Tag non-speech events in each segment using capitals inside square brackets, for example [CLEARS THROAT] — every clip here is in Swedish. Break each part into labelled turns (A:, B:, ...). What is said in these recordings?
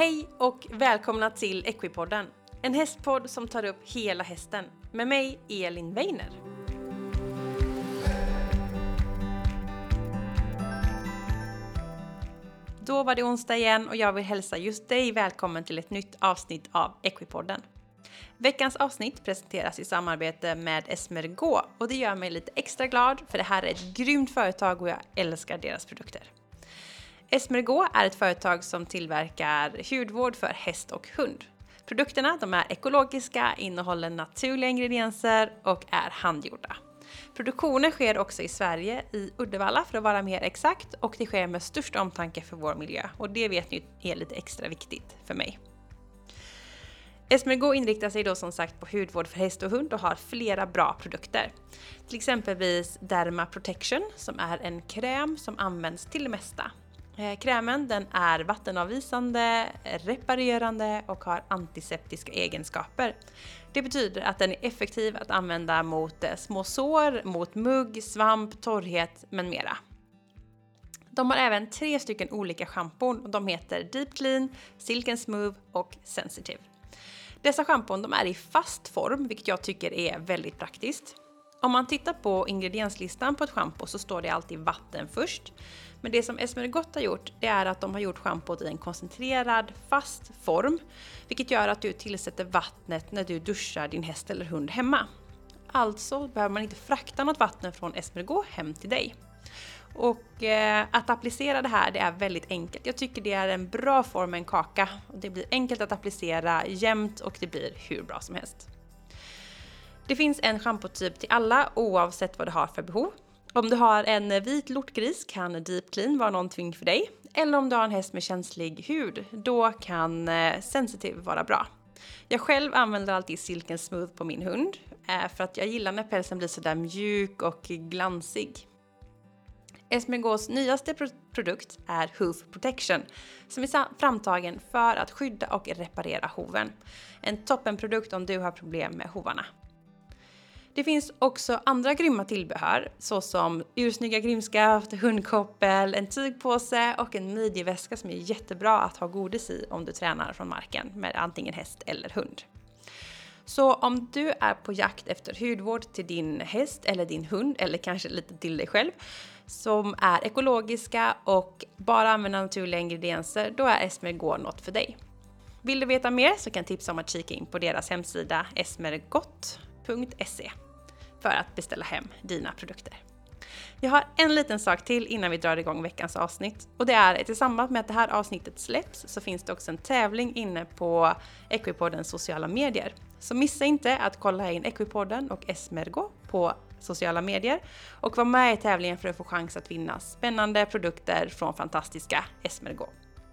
A: Hej och välkomna till Equipodden, en hästpodd som tar upp hela hästen med mig Elin Weiner. Då var det onsdag igen och jag vill hälsa just dig välkommen till ett nytt avsnitt av Equipodden. Veckans avsnitt presenteras i samarbete med Esmergo och det gör mig lite extra glad för det här är ett grymt företag och jag älskar deras produkter. Esmergo är ett företag som tillverkar hudvård för häst och hund. Produkterna de är ekologiska, innehåller naturliga ingredienser och är handgjorda. Produktionen sker också i Sverige, i Uddevalla för att vara mer exakt, och det sker med största omtanke för vår miljö. Och det vet ni är lite extra viktigt för mig. Esmergo inriktar sig då som sagt på hudvård för häst och hund och har flera bra produkter. Till exempelvis Derma Protection som är en kräm som används till det mesta. Eh, krämen den är vattenavvisande, reparerande och har antiseptiska egenskaper. Det betyder att den är effektiv att använda mot eh, små sår, mot mugg, svamp, torrhet med mera. De har även tre stycken olika schampon och de heter Deep Clean, Silk and Smooth och Sensitive. Dessa schampon de är i fast form, vilket jag tycker är väldigt praktiskt. Om man tittar på ingredienslistan på ett schampo så står det alltid vatten först. Men det som Esmergott har gjort, det är att de har gjort schampot i en koncentrerad, fast form. Vilket gör att du tillsätter vattnet när du duschar din häst eller hund hemma. Alltså behöver man inte frakta något vatten från Esmergo hem till dig. Och eh, att applicera det här, det är väldigt enkelt. Jag tycker det är en bra form med en kaka. Det blir enkelt att applicera jämnt och det blir hur bra som helst. Det finns en schampotyp till alla oavsett vad du har för behov. Om du har en vit lortgris kan Deep Clean vara någonting för dig. Eller om du har en häst med känslig hud, då kan eh, Sensitive vara bra. Jag själv använder alltid Silken Smooth på min hund eh, för att jag gillar när pälsen blir sådär mjuk och glansig. Esmegos nyaste produkt är Hoof Protection som är framtagen för att skydda och reparera hoven. En toppenprodukt om du har problem med hovarna. Det finns också andra grymma tillbehör såsom ursnygga grimskaft, hundkoppel, en tygpåse och en midjeväska som är jättebra att ha godis i om du tränar från marken med antingen häst eller hund. Så om du är på jakt efter hudvård till din häst eller din hund eller kanske lite till dig själv som är ekologiska och bara använder naturliga ingredienser, då är Esmergård något för dig. Vill du veta mer så kan jag tipsa om att kika in på deras hemsida esmergott.se för att beställa hem dina produkter. Jag har en liten sak till innan vi drar igång veckans avsnitt och det är att i samband med att det här avsnittet släpps så finns det också en tävling inne på Equipoddens sociala medier. Så missa inte att kolla in Equipodden och Esmergo på sociala medier och var med i tävlingen för att få chans att vinna spännande produkter från fantastiska Esmergo.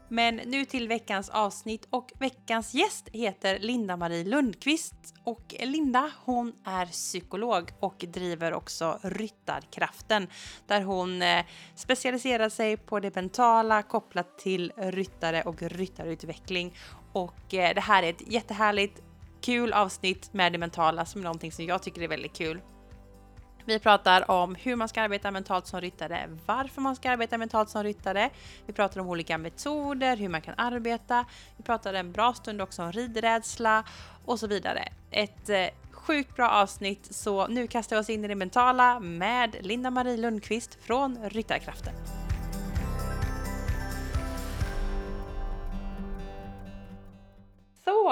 A: Men nu till veckans avsnitt och veckans gäst heter Linda-Marie Lundqvist och Linda hon är psykolog och driver också Ryttarkraften där hon eh, specialiserar sig på det mentala kopplat till ryttare och ryttarutveckling och eh, det här är ett jättehärligt kul avsnitt med det mentala som är någonting som jag tycker är väldigt kul. Vi pratar om hur man ska arbeta mentalt som ryttare, varför man ska arbeta mentalt som ryttare. Vi pratar om olika metoder, hur man kan arbeta. Vi pratar en bra stund också om ridrädsla och så vidare. Ett eh, sjukt bra avsnitt så nu kastar vi oss in i det mentala med Linda-Marie Lundqvist från Ryttarkraften. Så,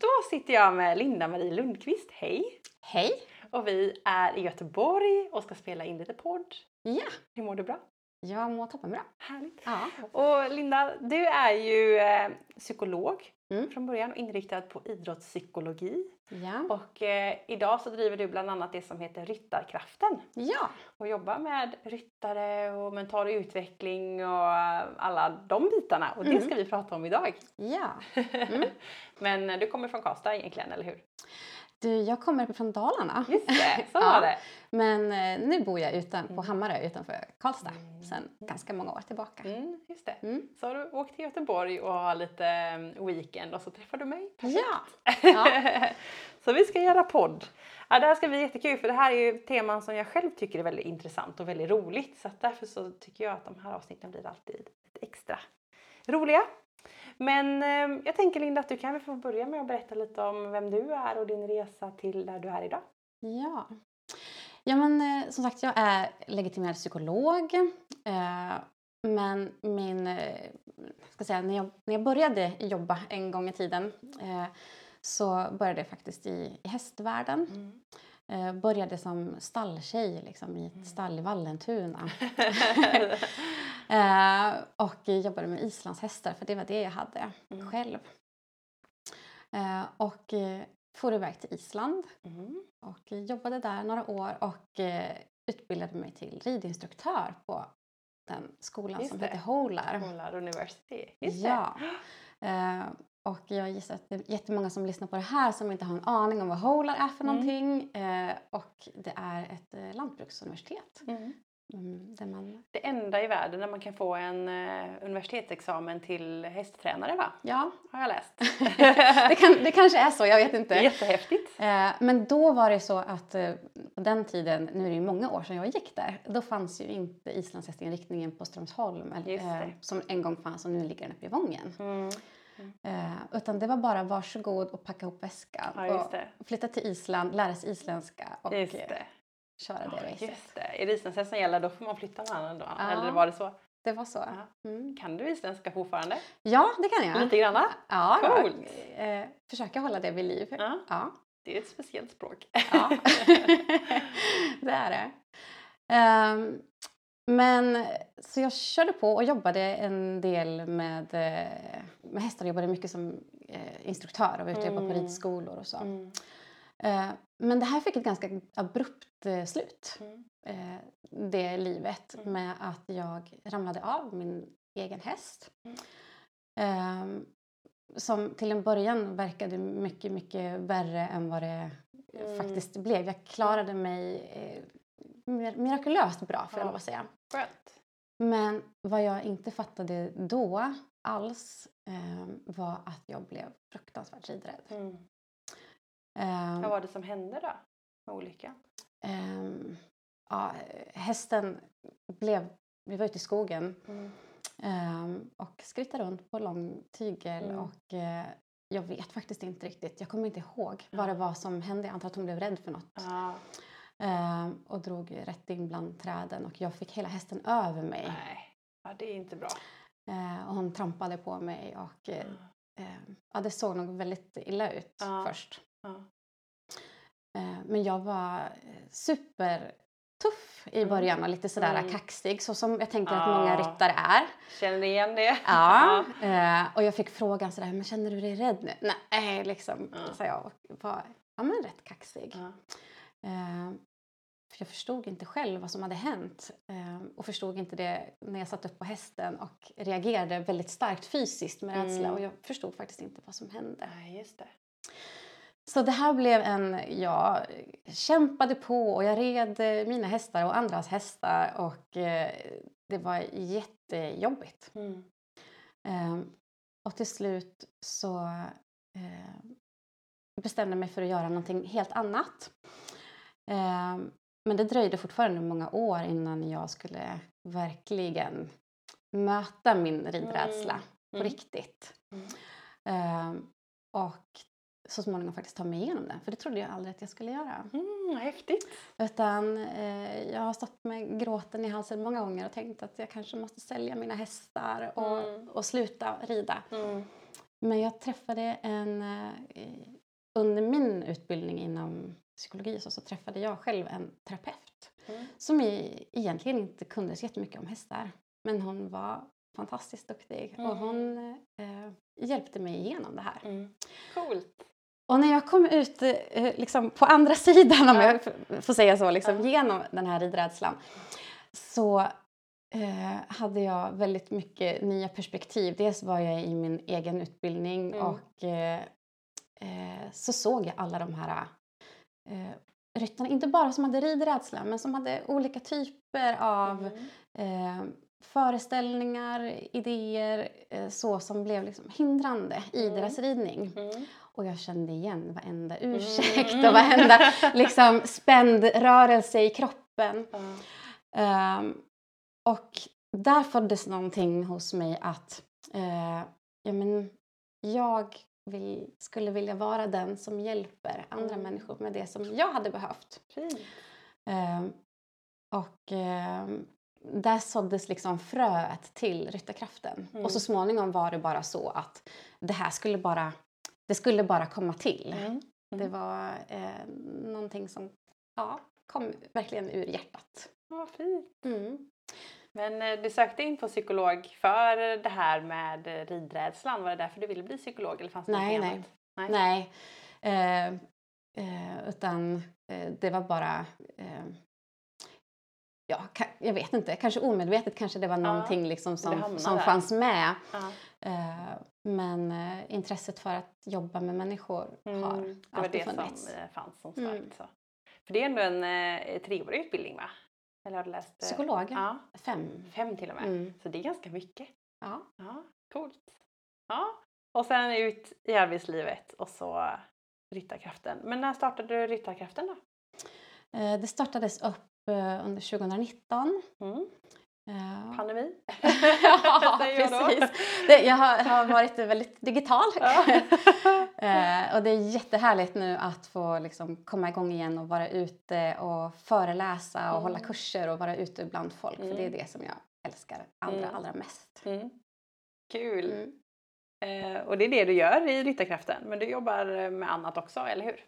A: då sitter jag med Linda-Marie Lundqvist. Hej!
B: Hej!
A: Och vi är i Göteborg och ska spela in lite podd.
B: Ja!
A: Hur mår du bra?
B: Jag mår toppenbra.
A: Härligt.
B: Ja.
A: Och Linda, du är ju eh, psykolog
B: Mm.
A: från början och inriktad på idrottspsykologi.
B: Ja.
A: Och eh, idag så driver du bland annat det som heter Ryttarkraften
B: Ja.
A: och jobbar med ryttare och mental utveckling och alla de bitarna. Och det
B: Mm.
A: ska vi prata om idag.
B: Ja. [LAUGHS] Mm.
A: Men du kommer från Karlstad egentligen, eller hur?
B: Du, jag kommer från Dalarna.
A: Just det, [LAUGHS] så
B: Ja.
A: var det.
B: Men eh, nu bor jag utan, på
A: Mm.
B: Hammarö utanför Karlstad
A: Mm.
B: sedan ganska många år tillbaka.
A: Mm, just det.
B: Mm.
A: Så har du åkt till Göteborg och har lite eh, weekend och så träffar du mig.
B: Ja. Ja. [LAUGHS]
A: så vi ska göra podd. Ja, det här ska bli jättekul för det här är ju teman som jag själv tycker är väldigt intressant och väldigt roligt. Så därför så tycker jag att de här avsnitten blir alltid lite extra roliga. Men eh, jag tänker Linda att du kan väl få börja med att berätta lite om vem du är och din resa till där du är idag.
B: Ja. Ja men eh, som sagt jag är legitimerad psykolog. Eh, men min, eh, ska säga, när, jag, när jag började jobba en gång i tiden eh, så började jag faktiskt i, i hästvärlden.
A: Mm.
B: Eh, började som stalltjej liksom, i ett
A: Mm.
B: stall i Vallentuna. [LAUGHS] [LAUGHS] eh, och jobbade med islandshästar för det var det jag hade
A: Mm.
B: själv. Eh, och eh, for iväg till Island
A: Mm.
B: och jobbade där några år och eh, utbildade mig till ridinstruktör på den skolan
A: Just
B: som
A: det.
B: heter Holar.
A: Polar University. Just.
B: Ja. [GASPS] Och jag gissar att det är jättemånga som lyssnar på det här som inte har en aning om vad Holar är för
A: Mm.
B: någonting. Eh, och det är ett eh, lantbruksuniversitet.
A: Mm.
B: Mm, där man,
A: Det enda i världen där man kan få en eh, universitetsexamen till hästtränare va?
B: ja,
A: Har jag läst. [LAUGHS]
B: det, kan, det kanske är så, jag vet inte.
A: jättehäftigt.
B: Eh, men då var det så att eh, på den tiden, nu är det ju många år sedan jag gick där, då fanns ju inte islandshästinriktningen på Strömsholm eh, som en gång fanns och nu ligger den uppe i Vången.
A: Mm.
B: Eh, utan det var bara varsågod och packa ihop väskan
A: Ja,
B: och flytta till Island, lära sig isländska och
A: Just det.
B: köra det
A: Ja,
B: racet.
A: just det. Är det islandshäst som gäller då får man flytta med annan då?
B: Ja.
A: Eller var det så?
B: Det var så. Mm.
A: Kan du isländska fortfarande?
B: Ja, det kan jag.
A: Lite granna?
B: Ja,
A: Coolt.
B: eh, försöka hålla det vid liv.
A: Ja. Det är ett speciellt språk.
B: Ja, [LAUGHS] [LAUGHS] det är det. Ehm, men så jag körde på och jobbade en del med, eh, med hästar. Jag jobbade mycket som eh, instruktör och var ute och jobbade på
A: Mm.
B: ridskolor och så.
A: Mm.
B: Eh, men det här fick ett ganska abrupt eh, slut.
A: Mm.
B: Eh, det livet
A: Mm.
B: med att jag ramlade av min egen häst.
A: Mm.
B: Ehm, som till en början verkade mycket, mycket värre än vad det
A: Mm.
B: faktiskt blev. Jag klarade mig eh, mir- mirakulöst bra får jag
A: Ja.
B: lov att säga.
A: Skönt.
B: Men vad jag inte fattade då alls eh, var att jag blev fruktansvärt ridrädd.
A: Mm.
B: Eh,
A: Vad var det som hände då? Med olyckan?
B: ehm, ja, hästen blev, vi var ute i skogen
A: Mm.
B: ehm, och skrittade runt på lång tygel
A: Mm.
B: och eh, jag vet faktiskt inte riktigt, jag kommer inte ihåg vad det var som hände. Jag antar att hon blev rädd för något.
A: Ja.
B: Ehm, och drog rätt in bland träden och jag fick hela hästen över mig.
A: Nej, ja, det är inte bra.
B: Eh, och hon trampade på mig och eh,
A: Ja.
B: eh, ja, det såg nog väldigt illa ut
A: Ja.
B: först.
A: Ja.
B: Men jag var eh, supertuff i
A: Mm.
B: början och lite sådär
A: Mm.
B: kaxig så som jag tänker att
A: Ja.
B: många ryttare är.
A: Känner ni igen det?
B: Ja. [LAUGHS] Eh, och jag fick frågan sådär, men känner du dig rädd nu? Nej, liksom,
A: Ja.
B: sa jag och var ja, men rätt kaxig.
A: Ja.
B: Eh, för jag förstod inte själv vad som hade hänt eh, och förstod inte det när jag satt upp på hästen och reagerade väldigt starkt fysiskt med rädsla
A: Mm.
B: och jag förstod faktiskt inte vad som hände.
A: Nej, just det.
B: Så det här blev en, jag kämpade på och jag red eh, mina hästar och andras hästar och det var jättejobbigt.
A: Mm.
B: Och till slut så bestämde jag mig för att göra någonting helt annat. Eh, men det dröjde fortfarande många år innan jag skulle verkligen möta min ridrädsla
A: Mm.
B: på
A: Mm.
B: riktigt. Eh, och så småningom faktiskt ta mig igenom den, för det trodde jag aldrig att jag skulle göra.
A: Mm, häftigt.
B: Utan eh, jag har stått med gråten i halsen många gånger och tänkt att jag kanske måste sälja mina hästar och,
A: Mm.
B: och sluta rida.
A: Mm.
B: Men jag träffade en, eh, under min utbildning inom psykologi så, så träffade jag själv en terapeut
A: Mm.
B: som egentligen inte kunde så jättemycket om hästar. Men hon var fantastiskt duktig och
A: Mm.
B: hon eh, hjälpte mig igenom det här.
A: Mm. Coolt.
B: Och när jag kom ut eh, liksom på andra [LAUGHS] sidan, om
A: Ja.
B: jag får säga så, liksom, genom den här ridrädslan så eh, hade jag väldigt mycket nya perspektiv. Dels var jag i min egen utbildning
A: Mm.
B: och eh, eh, så såg jag alla de här ryttarna, inte bara som hade ridrädsla men som hade olika typer av
A: Mm.
B: eh, föreställningar, idéer eh, så som blev liksom hindrande i
A: Mm.
B: deras ridning.
A: Mm.
B: Och jag kände igen varenda
A: Mm.
B: ursäkt och varenda [LAUGHS] liksom, spänd rörelse i kroppen. Ehm, och där föddes någonting hos mig att eh, ja, men jag vill, skulle vilja vara den som hjälper andra
A: Mm.
B: människor med det som jag hade behövt. Ehm, och ehm, där såddes liksom fröet till Ryttarkraften.
A: Mm.
B: Och så småningom var det bara så att det här skulle bara, det skulle bara komma till.
A: Mm.
B: Det var eh, någonting som ja, kom verkligen ur hjärtat.
A: Vad fint.
B: Mm.
A: Men eh, du sökte in på psykolog för det här med eh, ridrädslan. Var det därför du ville bli psykolog? Eller fanns det
B: Nej, nej.
A: annat?
B: Nej. Eh, eh, utan eh, det var bara... Eh, ja, ka- jag vet inte. Kanske omedvetet kanske det var någonting liksom
A: det
B: som, som
A: där.
B: fanns med.
A: Ja.
B: Men intresset för att jobba med människor har
A: Mm, det var
B: alltid
A: det
B: funnits.
A: som fanns som
B: Mm.
A: starkt. Så. För det är ändå en eh, treårig utbildning va? Eller har du läst? eh,
B: Psykolog?
A: Ja,
B: Fem.
A: fem till och med.
B: Mm.
A: Så det är ganska mycket.
B: Ja.
A: Ja, coolt. Ja, och sen ut i arbetslivet och så Ryttarkraften. Men när startade du Ryttarkraften då?
B: Eh, det startades upp eh, under 2019.
A: Mm.
B: Eh,
A: Pandemi? [LAUGHS]
B: ja, [LAUGHS] precis. Det, jag har, har varit väldigt digital.
A: Ja. [LAUGHS]
B: Eh, och det är jättehärligt nu att få liksom komma igång igen och vara ute och föreläsa och
A: Mm.
B: hålla kurser och vara ute bland folk. För det är
A: Mm.
B: det som jag älskar allra,
A: Mm.
B: allra mest.
A: Mm. Kul!
B: Mm.
A: Eh, och det är det du gör i Ryttarkraften. Men du jobbar med annat också, eller hur?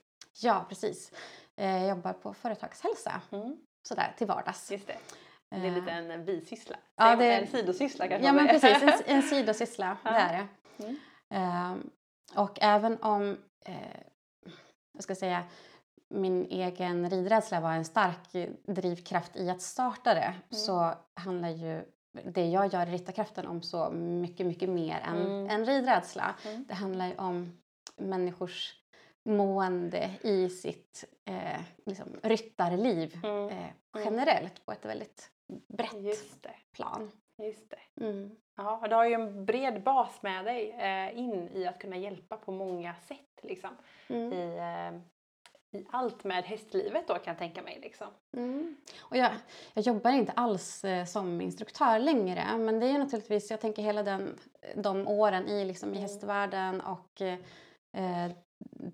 B: Ja, precis. Eh, jag jobbar på företagshälsa
A: Mm.
B: sådär till vardags.
A: Just det. Det är
B: Eh,
A: lite en bisyssla.
B: Ja, det-
A: En sidosyssla kanske
B: Ja, men precis. En, [LAUGHS] en sidosyssla, det är det.
A: Mm.
B: Ehm, och även om, eh, jag ska säga, min egen ridrädsla var en stark drivkraft i att starta det så handlar ju det jag gör i Ryttarkraften om så mycket, mycket mer än,
A: Mm.
B: än ridrädsla.
A: Mm.
B: Det handlar ju om människors mående i sitt eh, liksom, ryttarliv
A: Mm.
B: eh, generellt på ett väldigt brett
A: Just det.
B: plan.
A: Just det.
B: Mm.
A: Ja, du har ju en bred bas med dig eh, in i att kunna hjälpa på många sätt. Liksom.
B: Mm.
A: I, eh, I allt med hästlivet då kan jag tänka mig. Liksom.
B: Mm. Och jag, jag jobbar inte alls eh, som instruktör längre men det är naturligtvis, jag tänker hela den, de åren i, liksom, i
A: Mm.
B: hästvärlden och eh, eh,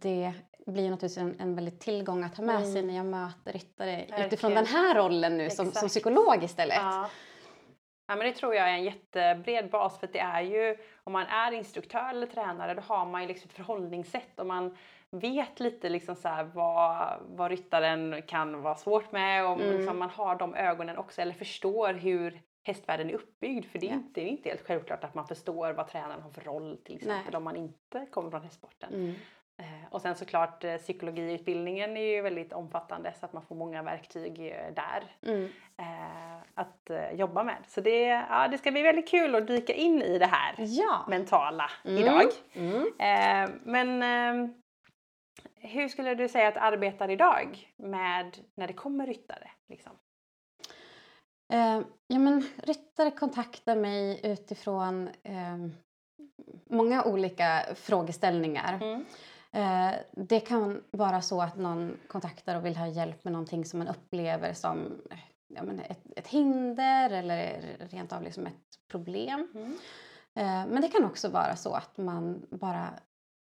B: det blir ju naturligtvis en, en väldigt tillgång att ha med sig
A: Mm.
B: när jag möter ryttare
A: Verkligen.
B: utifrån den här rollen nu som, som psykolog istället.
A: Ja. Ja, men det tror jag är en jättebred bas för det är ju om man är instruktör eller tränare då har man ju liksom ett förhållningssätt och man vet lite liksom så här vad, vad ryttaren kan vara svårt med och
B: Mm.
A: liksom man har de ögonen också eller förstår hur hästvärlden är uppbyggd för det är,
B: Ja.
A: inte, det är inte helt självklart att man förstår vad tränaren har för roll till exempel
B: Nej.
A: om man inte kommer från hästsporten.
B: Mm.
A: Eh, Och sen såklart eh, psykologiutbildningen är ju väldigt omfattande så att man får många verktyg eh, där
B: Mm.
A: att jobba med. Så det, ja, det ska bli väldigt kul att dyka in i det här
B: Ja.
A: mentala
B: Mm.
A: idag.
B: Mm.
A: Men hur skulle du säga att arbetar idag med när det kommer ryttare? Liksom?
B: Ja, men ryttare kontaktar mig utifrån eh, många olika frågeställningar.
A: Mm.
B: Eh, det kan vara så att någon kontaktar och vill ha hjälp med någonting som man upplever som ja, men ett, ett hinder eller rent av liksom ett problem.
A: Mm.
B: Eh, men det kan också vara så att man bara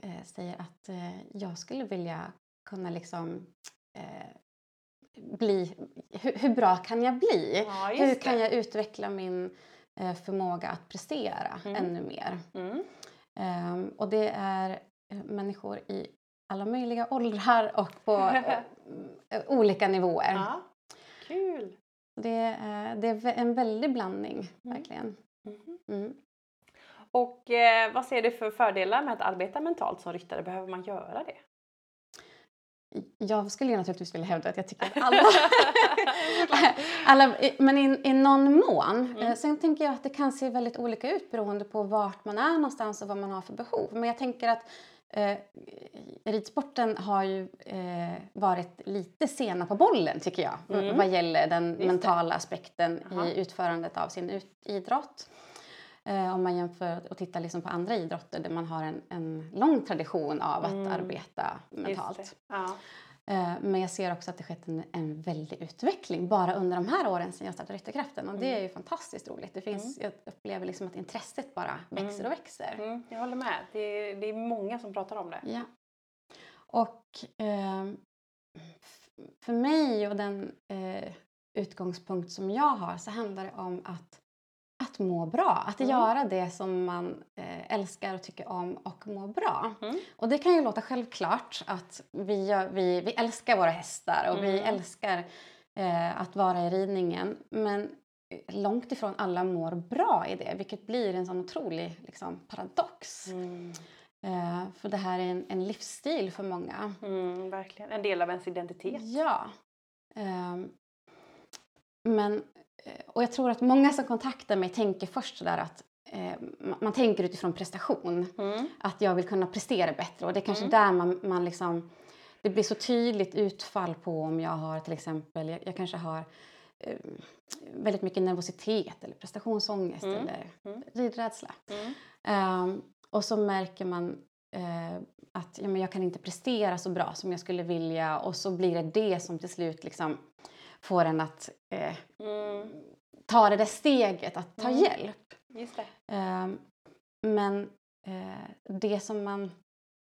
B: eh, säger att jag skulle vilja kunna liksom bli... Hur, hur bra kan jag bli?
A: Ja,
B: hur kan jag utveckla min förmåga att prestera
A: Mm.
B: ännu mer?
A: Mm.
B: Ehm, och det är människor i alla möjliga åldrar och på eh, [LAUGHS] olika nivåer.
A: Ja. Kul!
B: Det, är, det är en väldig blandning,
A: Mm.
B: verkligen.
A: Mhm.
B: Mm.
A: Och eh, vad ser du för fördelar med att arbeta mentalt som ryttare? Behöver man göra det?
B: Jag skulle ju naturligtvis vilja hävda att jag tycker att [LAUGHS] alla... [LAUGHS] alla men i, i någon mån.
A: Mm.
B: Eh, Sen tänker jag att det kan se väldigt olika ut beroende på vart man är någonstans och vad man har för behov. Men jag tänker att eh, ridsporten har ju eh, varit lite sena på bollen tycker jag.
A: Mm.
B: Vad gäller den
A: det.
B: mentala aspekten
A: Jaha.
B: i utförandet av sin ut, idrott. Eh, om man jämför och tittar liksom på andra idrotter där man har en, en lång tradition av att
A: Mm.
B: arbeta
A: Just
B: mentalt.
A: det. Ja.
B: Eh, men jag ser också att det skett en, en väldig utveckling bara under de här åren sedan jag startade Ryttarkraften och det
A: Mm.
B: är ju fantastiskt roligt. Det finns, Jag upplever liksom att intresset bara växer och växer.
A: Mm, jag håller med. Det är, det är många som pratar om det.
B: Ja. Och f- för mig och den eh, utgångspunkt som jag har så handlar det om att, att må bra. Att
A: Mm.
B: göra det som man eh, älskar och tycker om och må bra.
A: Mm.
B: Och det kan ju låta självklart att vi, gör, vi, vi älskar våra hästar och vi
A: Mm.
B: älskar eh, att vara i ridningen. Men långt ifrån alla mår bra i det, vilket blir en sån otrolig liksom, paradox.
A: Mm.
B: Eh, för det här är en, en livsstil för många.
A: Mm, verkligen. En del av ens identitet.
B: Ja. Ehm, men, eh, och jag tror att många som kontaktar mig tänker först sådär att eh, man, tänker utifrån prestation.
A: Mm.
B: Att jag vill kunna prestera bättre och det är kanske
A: Mm.
B: där man, man liksom det blir så tydligt utfall på om jag har till exempel, jag, jag kanske har eh, väldigt mycket nervositet eller prestationsångest
A: Mm.
B: eller
A: Mm.
B: ridrädsla. Ehm, och så märker man eh, att ja, men jag kan inte prestera så bra som jag skulle vilja och så blir det det som till slut liksom får en att eh,
A: Mm.
B: ta det där steget, att ta
A: Mm.
B: hjälp.
A: Just.
B: Ehm, men eh, det som man,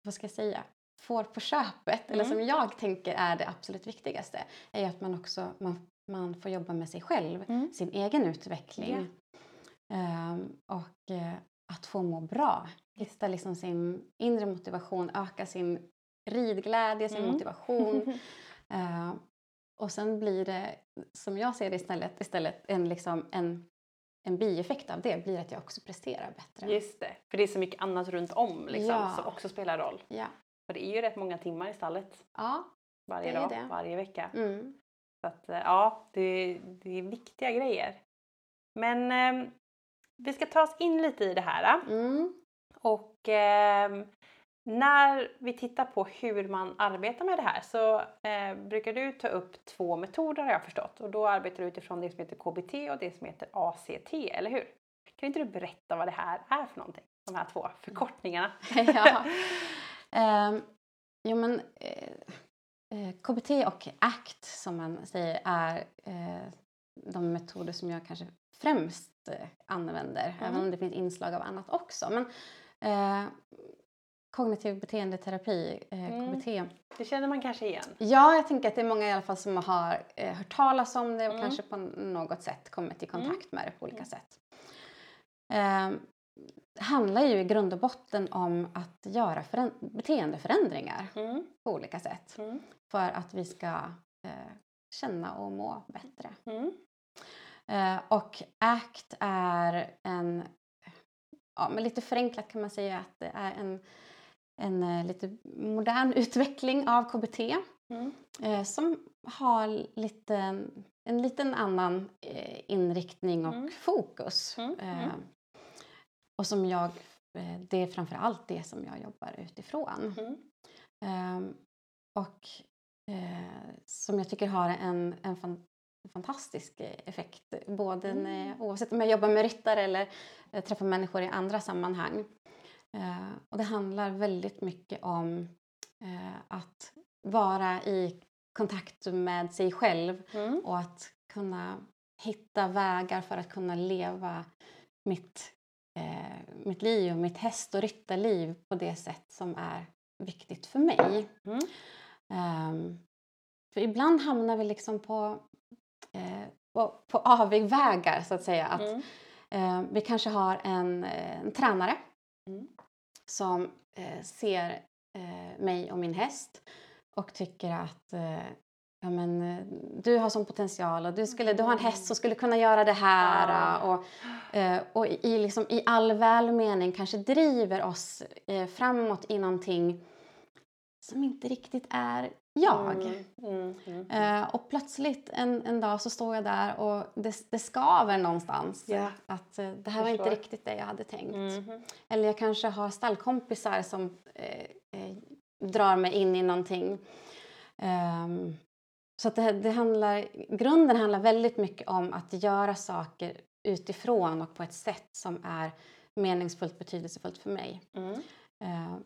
B: vad ska jag säga, får på köpet, eller
A: Mm.
B: som jag tänker är det absolut viktigaste, är att man också man, man får jobba med sig själv,
A: Mm.
B: sin egen utveckling. Ehm, och eh, att få må bra. Hitta liksom sin inre motivation, öka sin ridglädje, sin
A: Mm.
B: motivation. [LAUGHS] Ehm, och sen blir det, som jag ser det istället, istället en, liksom, en, en bieffekt av det blir att jag också presterar bättre.
A: Just det. För det är så mycket annat runt om liksom,
B: Ja.
A: som också spelar roll.
B: Ja.
A: För det är ju rätt många timmar i stallet
B: ja.
A: varje dag,
B: det.
A: varje vecka.
B: Mm.
A: Så att, eh, ja, det, det är viktiga grejer. Men ehm, vi ska ta oss in lite i det här.
B: Mm.
A: Och ehm, när vi tittar på hur man arbetar med det här så eh, brukar du ta upp två metoder har jag förstått. Och då arbetar du utifrån det som heter KBT och det som heter ACT, eller hur? Kan inte du berätta vad det här är för någonting? De här två förkortningarna. [LAUGHS]
B: ja. Ehm, jo men eh, eh, KBT och ACT som man säger är eh, de metoder som jag kanske främst eh, använder. Även om det finns inslag av annat också. Men eh, kognitiv beteendeterapi, eh,
A: Mm.
B: KBT.
A: Det känner man kanske igen.
B: Ja, jag tänker att det är många i alla fall som har eh, hört talas om det och
A: Mm.
B: kanske på något sätt kommit i kontakt med det på olika
A: Mm.
B: sätt. Eh, det handlar ju i grund och botten om att göra föränd- beteendeförändringar
A: Mm.
B: på olika sätt
A: Mm.
B: för att vi ska eh, känna och må bättre.
A: Mm.
B: Eh, och ACT är en, ja men lite förenklat kan man säga att det är en, en eh, lite modern [LAUGHS] utveckling av KBT
A: Mm.
B: eh, som har lite, en liten annan eh, inriktning och
A: Mm.
B: fokus.
A: Mm, mm.
B: Och som jag, det är framför allt det som jag jobbar utifrån.
A: Mm.
B: Ehm, och som jag tycker har en, en fan, fantastisk effekt. Både
A: Mm.
B: när, oavsett om jag jobbar med ryttare eller träffar människor i andra sammanhang. Eh, och det handlar väldigt mycket om eh, att vara i kontakt med sig själv
A: Mm.
B: och att kunna hitta vägar för att kunna leva mitt, eh, mitt liv och mitt häst och ryttarliv på det sätt som är viktigt för mig.
A: Mm.
B: Ehm, för ibland hamnar vi liksom på, eh, på, på avvägvägar så att säga. Att,
A: Mm.
B: eh, vi kanske har en, eh, en tränare
A: Mm.
B: Som eh, ser eh, mig och min häst och tycker att eh, ja, men, eh, du har sån potential och du, skulle, du har en häst som skulle kunna göra det här.
A: Ah.
B: Och, eh, och i, liksom, i all välmening kanske driver oss eh, framåt i någonting som inte riktigt är jag.
A: Mm. Mm. Mm.
B: Eh, och plötsligt en, en dag så står jag där och det, det skaver någonstans.
A: Ja.
B: Att eh, det här var inte riktigt det jag hade tänkt.
A: Mhm.
B: Eller jag kanske har stallkompisar som eh, eh, drar mig in i någonting. Ehm, så att det, det handlar, grunden handlar väldigt mycket om att göra saker utifrån och på ett sätt som är meningsfullt, betydelsefullt för mig.
A: Mm.
B: Eh,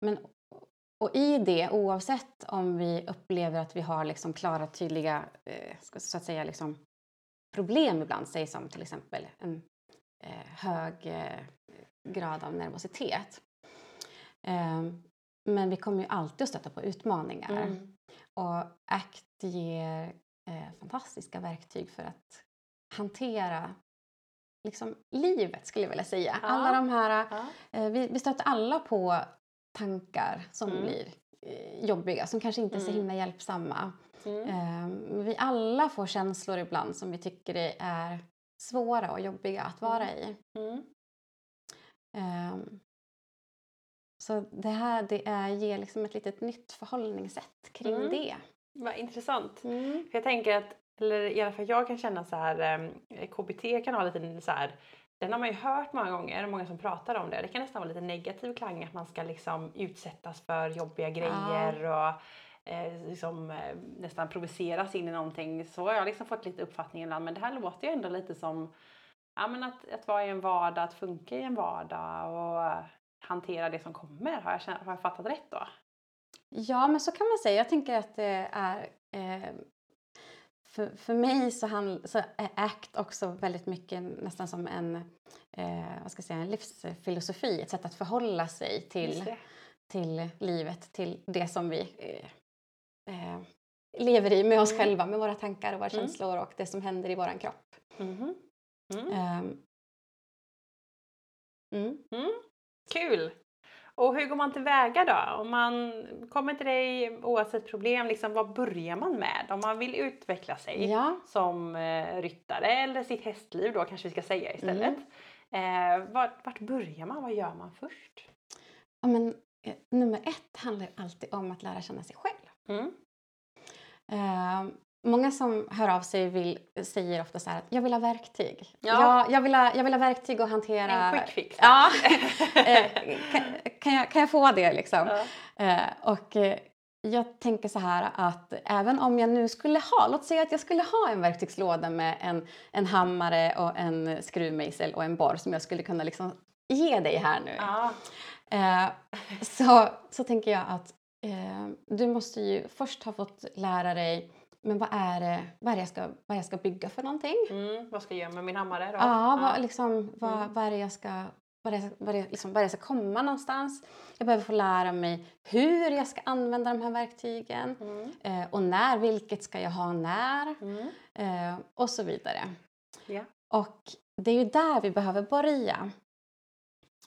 B: men och i det, oavsett om vi upplever att vi har liksom klara, tydliga eh, så att säga, liksom problem ibland, säg som till exempel en eh, hög eh, grad av nervositet. Ehm, men vi kommer ju alltid att stöta på utmaningar. Mm. Och ACT ger eh, fantastiska verktyg för att hantera liksom, livet, skulle jag vilja säga. Ja. Alla de här, ja. eh, vi, vi stöter alla på tankar som mm. blir eh, jobbiga, som kanske inte är så mm. himla hjälpsamma. Mm. Eh, vi alla får känslor ibland som vi tycker är svåra och jobbiga att vara mm. i. Mm. Um, så det här det är, ger liksom ett litet nytt förhållningssätt kring mm. det.
A: Vad intressant. Mm. För jag tänker att, eller i alla fall jag kan känna så här, eh, KBT kan ha lite så här, den har man ju hört många gånger, många som pratar om det. Det kan nästan vara lite negativ klang att man ska liksom utsättas för jobbiga grejer ja. och eh, liksom, eh, nästan provoceras in i någonting. Så har jag liksom fått lite uppfattning ibland. Men det här låter ju ändå lite som ja, men att, att vara i en vardag, att funka i en vardag och hantera det som kommer. Har jag, har jag fattat rätt då?
B: Ja, men så kan man säga. Jag tänker att det är eh, för, för mig så, hand, så är ACT också väldigt mycket nästan som en, eh, vad ska jag säga, en livsfilosofi, ett sätt att förhålla sig till, till livet, till det som vi eh, eh, lever i med oss mm. själva, med våra tankar och våra mm. känslor och det som händer i våran kropp. Mm.
A: Um, Kul! Och hur går man tillväga då? Om man kommer till dig oavsett problem, liksom, vad börjar man med? Om man vill utveckla sig ja. som eh, ryttare eller sitt hästliv då kanske vi ska säga istället. Mm. Eh, vart, vart, börjar man? Vad gör man först?
B: Ja, men, eh, nummer ett handlar alltid om att lära känna sig själv. Mm. Många som hör av sig vill, säger ofta så här att jag vill ha verktyg. Ja. Jag, jag, vill ha, jag vill ha verktyg att hantera...
A: En quick fix.
B: Ja. [LAUGHS] Eh, kan, kan, jag, kan jag få det liksom? Ja. Eh, och eh, jag tänker så här att även om jag nu skulle ha, låt säga att jag skulle ha en verktygslåda med en, en hammare och en skruvmejsel och en borr som jag skulle kunna liksom ge dig här nu. Ja. så, så tänker jag att du måste ju först ha fått lära dig men vad är det, vad är jag, ska, vad jag ska bygga för någonting?
A: Mm, vad ska jag göra med min hammare då?
B: Ja, vad, liksom, vad, mm. vad är det jag ska vad det, vad, liksom, vad det ska komma någonstans. Jag behöver få lära mig hur jag ska använda de här verktygen mm. eh, och när, vilket ska jag ha när mm. eh, och så vidare. Yeah. Och det är ju där vi behöver börja.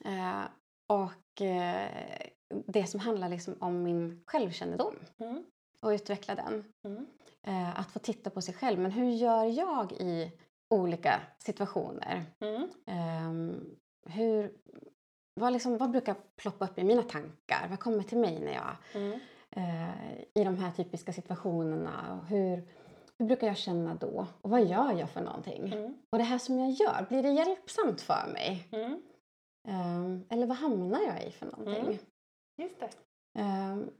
B: Eh, och eh, det som handlar liksom om min självkännedom mm. och utveckla den. Mm eh, att få titta på sig själv. Men hur gör jag i olika situationer? Mm. Eh, hur, vad, liksom, vad brukar ploppa upp i mina tankar? Vad kommer till mig när jag mm. eh, i de här typiska situationerna? Hur, hur brukar jag känna då? Och vad gör jag för någonting? Mm. Och det här som jag gör, blir det hjälpsamt för mig? Um, eller vad hamnar jag i för någonting? Mm.
A: Just det.
B: Um,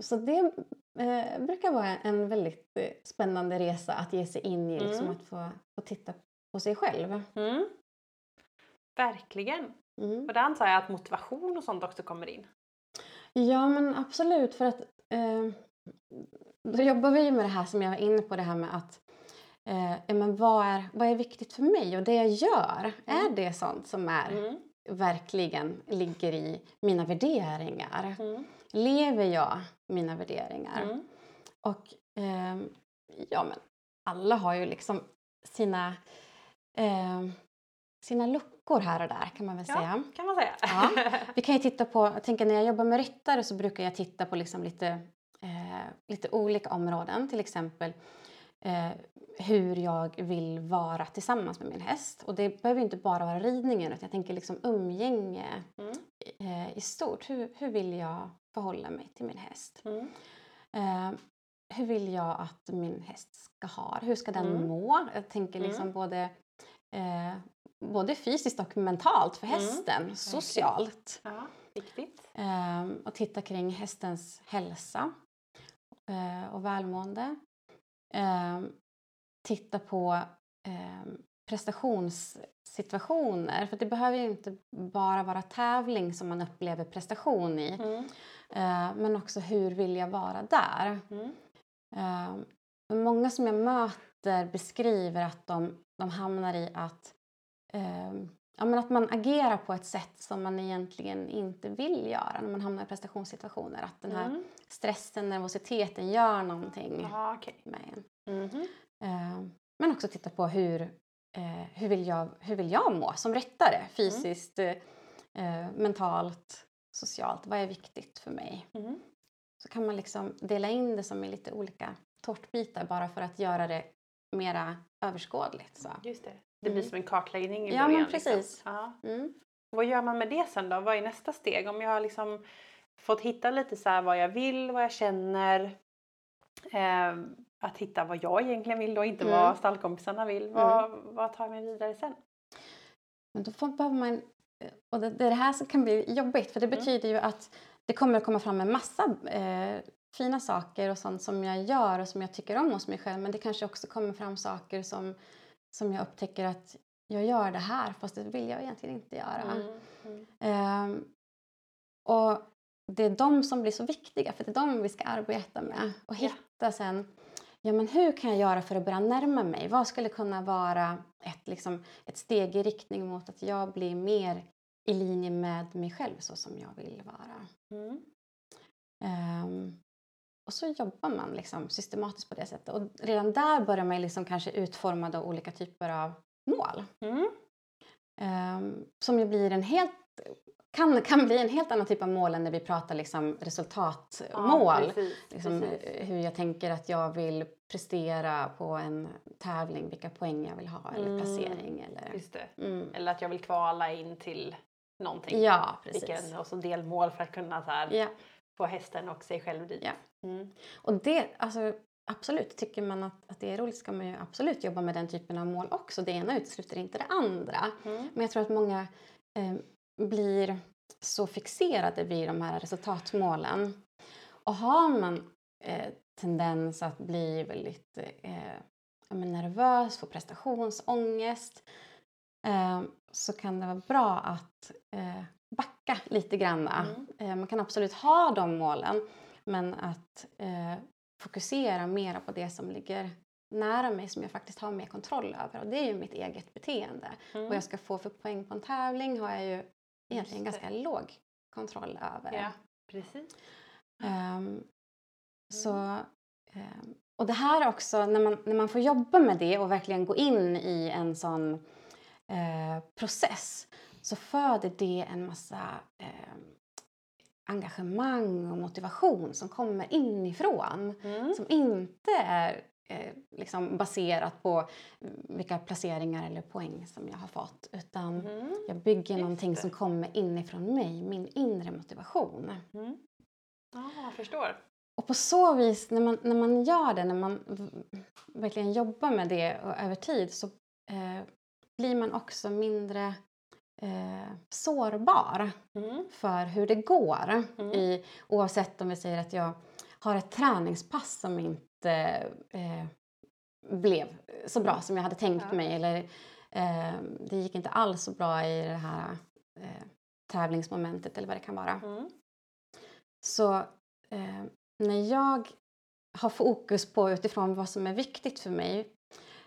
B: så det eh, brukar vara en väldigt eh, spännande resa att ge sig in i, liksom, mm. att få, få titta på sig själv. Mm.
A: Verkligen. Mm. Och där antar jag att motivation och sånt också kommer in.
B: Ja men absolut för att eh, då jobbar vi med det här som jag var inne på det här med att eh, men vad, är, vad är viktigt för mig och det jag gör, är mm. det sånt som är mm. verkligen ligger i mina värderingar? Mm lever jag mina värderingar? Mm. Och eh, ja, men alla har ju liksom sina, eh, sina luckor här och där kan man väl
A: ja,
B: säga.
A: kan man säga.
B: Ja. Vi kan ju titta på, jag tänker när jag jobbar med ryttare så brukar jag titta på liksom lite, eh, lite olika områden. Till exempel eh, hur jag vill vara tillsammans med min häst. Och det behöver inte bara vara ridningen utan jag tänker liksom umgänge mm. eh, i stort. Hur, hur vill jag förhålla mig till min häst? Mm. Eh, hur vill jag att min häst ska ha Hur ska den mm. må? Jag tänker mm. liksom både, eh, både fysiskt och mentalt för mm. hästen, socialt.
A: Ja, viktigt.
B: Eh, och titta kring hästens hälsa eh, och välmående. Ehm, titta på eh, prestationssituationer. För det behöver ju inte bara vara tävling som man upplever prestation i. Mm. Eh, men också hur vill jag vara där?
A: Mm.
B: Eh, många som jag möter beskriver att de, de hamnar i att, eh, ja, men att man agerar på ett sätt som man egentligen inte vill göra när man hamnar i prestationssituationer. Att den här
A: Mm.
B: stressen, nervositeten gör någonting
A: Aha, okej.
B: med en. Eh, men också titta på hur, hur, vill jag, hur vill jag må som ryttare? Fysiskt, eh, eh, mentalt, socialt. Vad är viktigt för mig?
A: Mhm.
B: Så kan man liksom dela in det som i lite olika tårtbitar bara för att göra det mera överskådligt. Så.
A: Just det. Det blir
B: Mm.
A: som en kartläggning i
B: Ja,
A: början.
B: men precis.
A: Liksom. Ja.
B: Mm.
A: Vad gör man med det sen då? Vad är nästa steg? Om jag har liksom fått hitta lite så vad jag vill, vad jag känner. Eh, att hitta vad jag egentligen vill och inte
B: Mm.
A: vad stallkompisarna vill. Vad, vad tar jag mig vidare sen?
B: Men då får, behöver man... Och det, det är det här som kan bli jobbigt för det
A: Mm.
B: betyder ju att det kommer att komma fram en massa eh, fina saker och sånt som jag gör och som jag tycker om hos mig själv men det kanske också kommer fram saker som, som jag upptäcker att jag gör det här fast det vill jag egentligen inte göra.
A: Mm. Mm.
B: Ehm, och det är de som blir så viktiga för det är de vi ska arbeta med och hitta sen ja, men hur kan jag göra för att börja närma mig? Vad skulle kunna vara ett, liksom, ett steg i riktning mot att jag blir mer i linje med mig själv så som jag vill vara?
A: Mm.
B: Ehm, och så jobbar man liksom systematiskt på det sättet. Och redan där börjar man liksom kanske utforma då olika typer av mål.
A: Mm.
B: Ehm, som ju blir en helt, kan, kan bli en helt annan typ av mål än när vi pratar liksom resultatmål.
A: Ja, precis,
B: liksom,
A: precis.
B: hur jag tänker att jag vill prestera på en tävling, vilka poäng jag vill ha eller
A: Mm.
B: placering. Eller, mm.
A: Eller att jag vill kvala in till någonting.
B: Ja, precis.
A: Vilken, och så delmål för att kunna så här,
B: Ja.
A: få hästen och sig själv dit.
B: Ja.
A: Mm.
B: Och det, alltså, absolut, tycker man att, att det är roligt ska man ju absolut jobba med den typen av mål också. Det ena utesluter inte det andra.
A: Mm.
B: Men jag tror att många eh, blir så fixerade vid de här resultatmålen. Och har man eh, tendens att bli väldigt eh, nervös, få prestationsångest eh, så kan det vara bra att eh, backa lite granna.
A: Mm.
B: Eh, man kan absolut ha de målen men att eh, fokusera mera på det som ligger nära mig som jag faktiskt har mer kontroll över och det är ju mitt eget beteende.
A: Mm.
B: Vad jag ska få för poäng på en tävling har jag ju egentligen ganska låg kontroll över.
A: Ja, precis.
B: Ehm, så, ehm, och det här också, när man, när man får jobba med det och verkligen gå in i en sån eh, process så föder det en massa eh, engagemang och motivation som kommer inifrån.
A: Mm.
B: Som inte är eh, liksom baserat på vilka placeringar eller poäng som jag har fått. Utan
A: Mm.
B: jag bygger någonting som kommer inifrån mig, min inre motivation.
A: Mm. Ja, jag förstår.
B: Och på så vis, när man, när man gör det, när man verkligen jobbar med det över tid så eh, blir man också mindre eh, sårbar
A: Mm.
B: för hur det går.
A: Mm.
B: I, oavsett om vi säger att jag har ett träningspass som inte eh, blev så bra som jag hade tänkt
A: Ja.
B: mig eller eh, det gick inte alls så bra i det här eh, tävlingsmomentet eller vad det kan vara.
A: Mm.
B: Så eh, när jag har fokus på utifrån vad som är viktigt för mig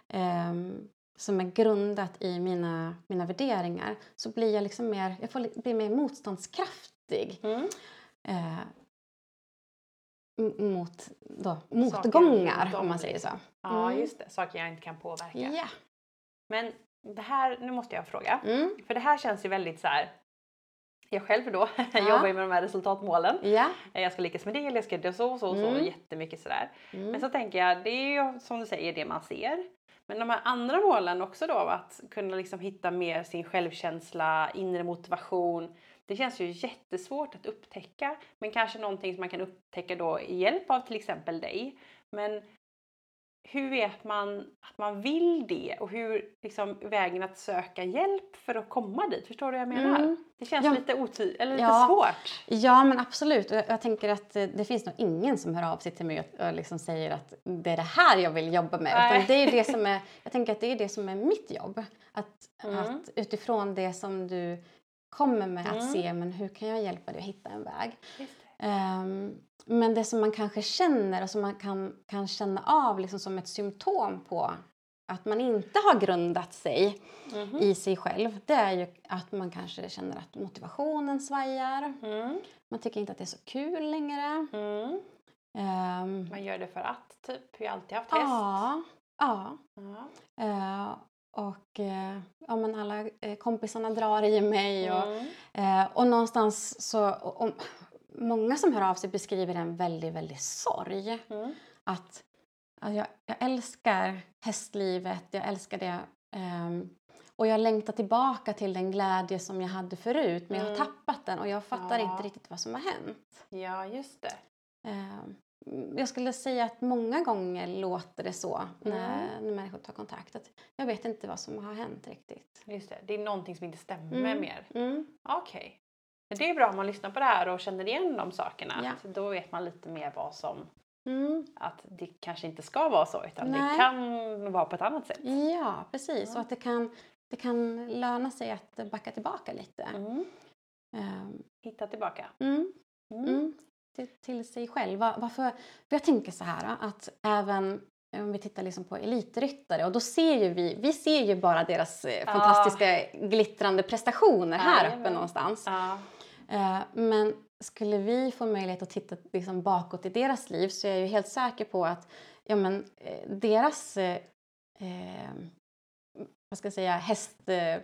B: ehm, som är grundat i mina, mina värderingar så blir jag liksom mer, jag får, li- blir mer motståndskraftig
A: Mm.
B: eh, mot då, motgångar
A: om,
B: man säger så.
A: liksom. Ja,
B: Mm.
A: just det. Saker jag inte kan påverka.
B: Ja.
A: Men det här, nu måste jag fråga.
B: Mm.
A: För det här känns ju väldigt så här. Jag själv då [LAUGHS]
B: Ja.
A: jobbar ju med de här resultatmålen.
B: Ja.
A: Jag ska lyckas med det, eller jag ska göra så och så och så.
B: Mm.
A: Jättemycket sådär.
B: Mm.
A: Men så tänker jag, det är ju som du säger det man ser. Men de här andra målen också då, att kunna liksom hitta mer sin självkänsla, inre motivation. Det känns ju jättesvårt att upptäcka. Men kanske någonting som man kan upptäcka då i hjälp av till exempel dig. Men hur vet man att man vill det och hur liksom vägen att söka hjälp för att komma dit? Förstår du vad jag menar?
B: Mm.
A: Det känns
B: Ja.
A: lite otydligt, eller lite
B: Ja.
A: svårt.
B: Ja, men absolut. Och jag, jag tänker att eh, det finns nog ingen som hör av sig till mig och, och liksom säger att det är det här jag vill jobba med.
A: Nej.
B: Utan det är det [LAUGHS] som är, jag tänker att det är det som är mitt jobb. Att,
A: Mm.
B: att utifrån det som du kommer med att
A: Mm.
B: se men hur kan jag hjälpa dig att hitta en väg.
A: Just
B: Um, men det som man kanske känner och som man kan, kan känna av liksom som ett symptom på att man inte har grundat sig mm -hmm. i sig själv det är ju att man kanske känner att motivationen svajar. Mm. Man tycker inte att det är så kul längre. Mm.
A: Um, man gör det för att, typ. Vi har alltid haft häst.
B: Ja. ja. Uh, och uh, ja, men alla uh, kompisarna drar i mig. Och, uh, och någonstans så... Och, och, många som hör av sig beskriver en väldigt, väldigt sorg. Mm. Att, att jag, jag, älskar hästlivet, jag älskar det. Um, och jag längtar tillbaka till den glädje som jag hade förut men mm. jag har mm. tappat den och jag fattar ja. inte riktigt vad som har hänt.
A: Ja, just det.
B: Um, jag skulle säga att många gånger låter det så när, mm. när människor tar kontakt. Att jag vet inte vad som har hänt riktigt.
A: Just det, det är någonting som inte stämmer mm. mer. Mm. Okej. Okay. Det är bra om man lyssnar på det här och känner igen de sakerna. Ja. Då vet man lite mer vad som... Mm. Att det kanske inte ska vara så utan Nej. det kan vara på ett annat sätt.
B: Ja, precis. Ja. Och att det kan, det kan löna sig att backa tillbaka lite.
A: Um. Hitta tillbaka.
B: Mm. Mm till, till sig själv. Varför? För jag tänker så här att även om vi tittar liksom på elitryttare och då ser ju vi, vi ser ju bara deras eh, fantastiska glittrande prestationer här ja, uppe någonstans. Ja. Uh, men skulle vi få möjlighet att titta liksom bakåt i deras liv så är jag ju helt säker på att ja, men, eh, deras eh, vad ska jag säga, häst, eh,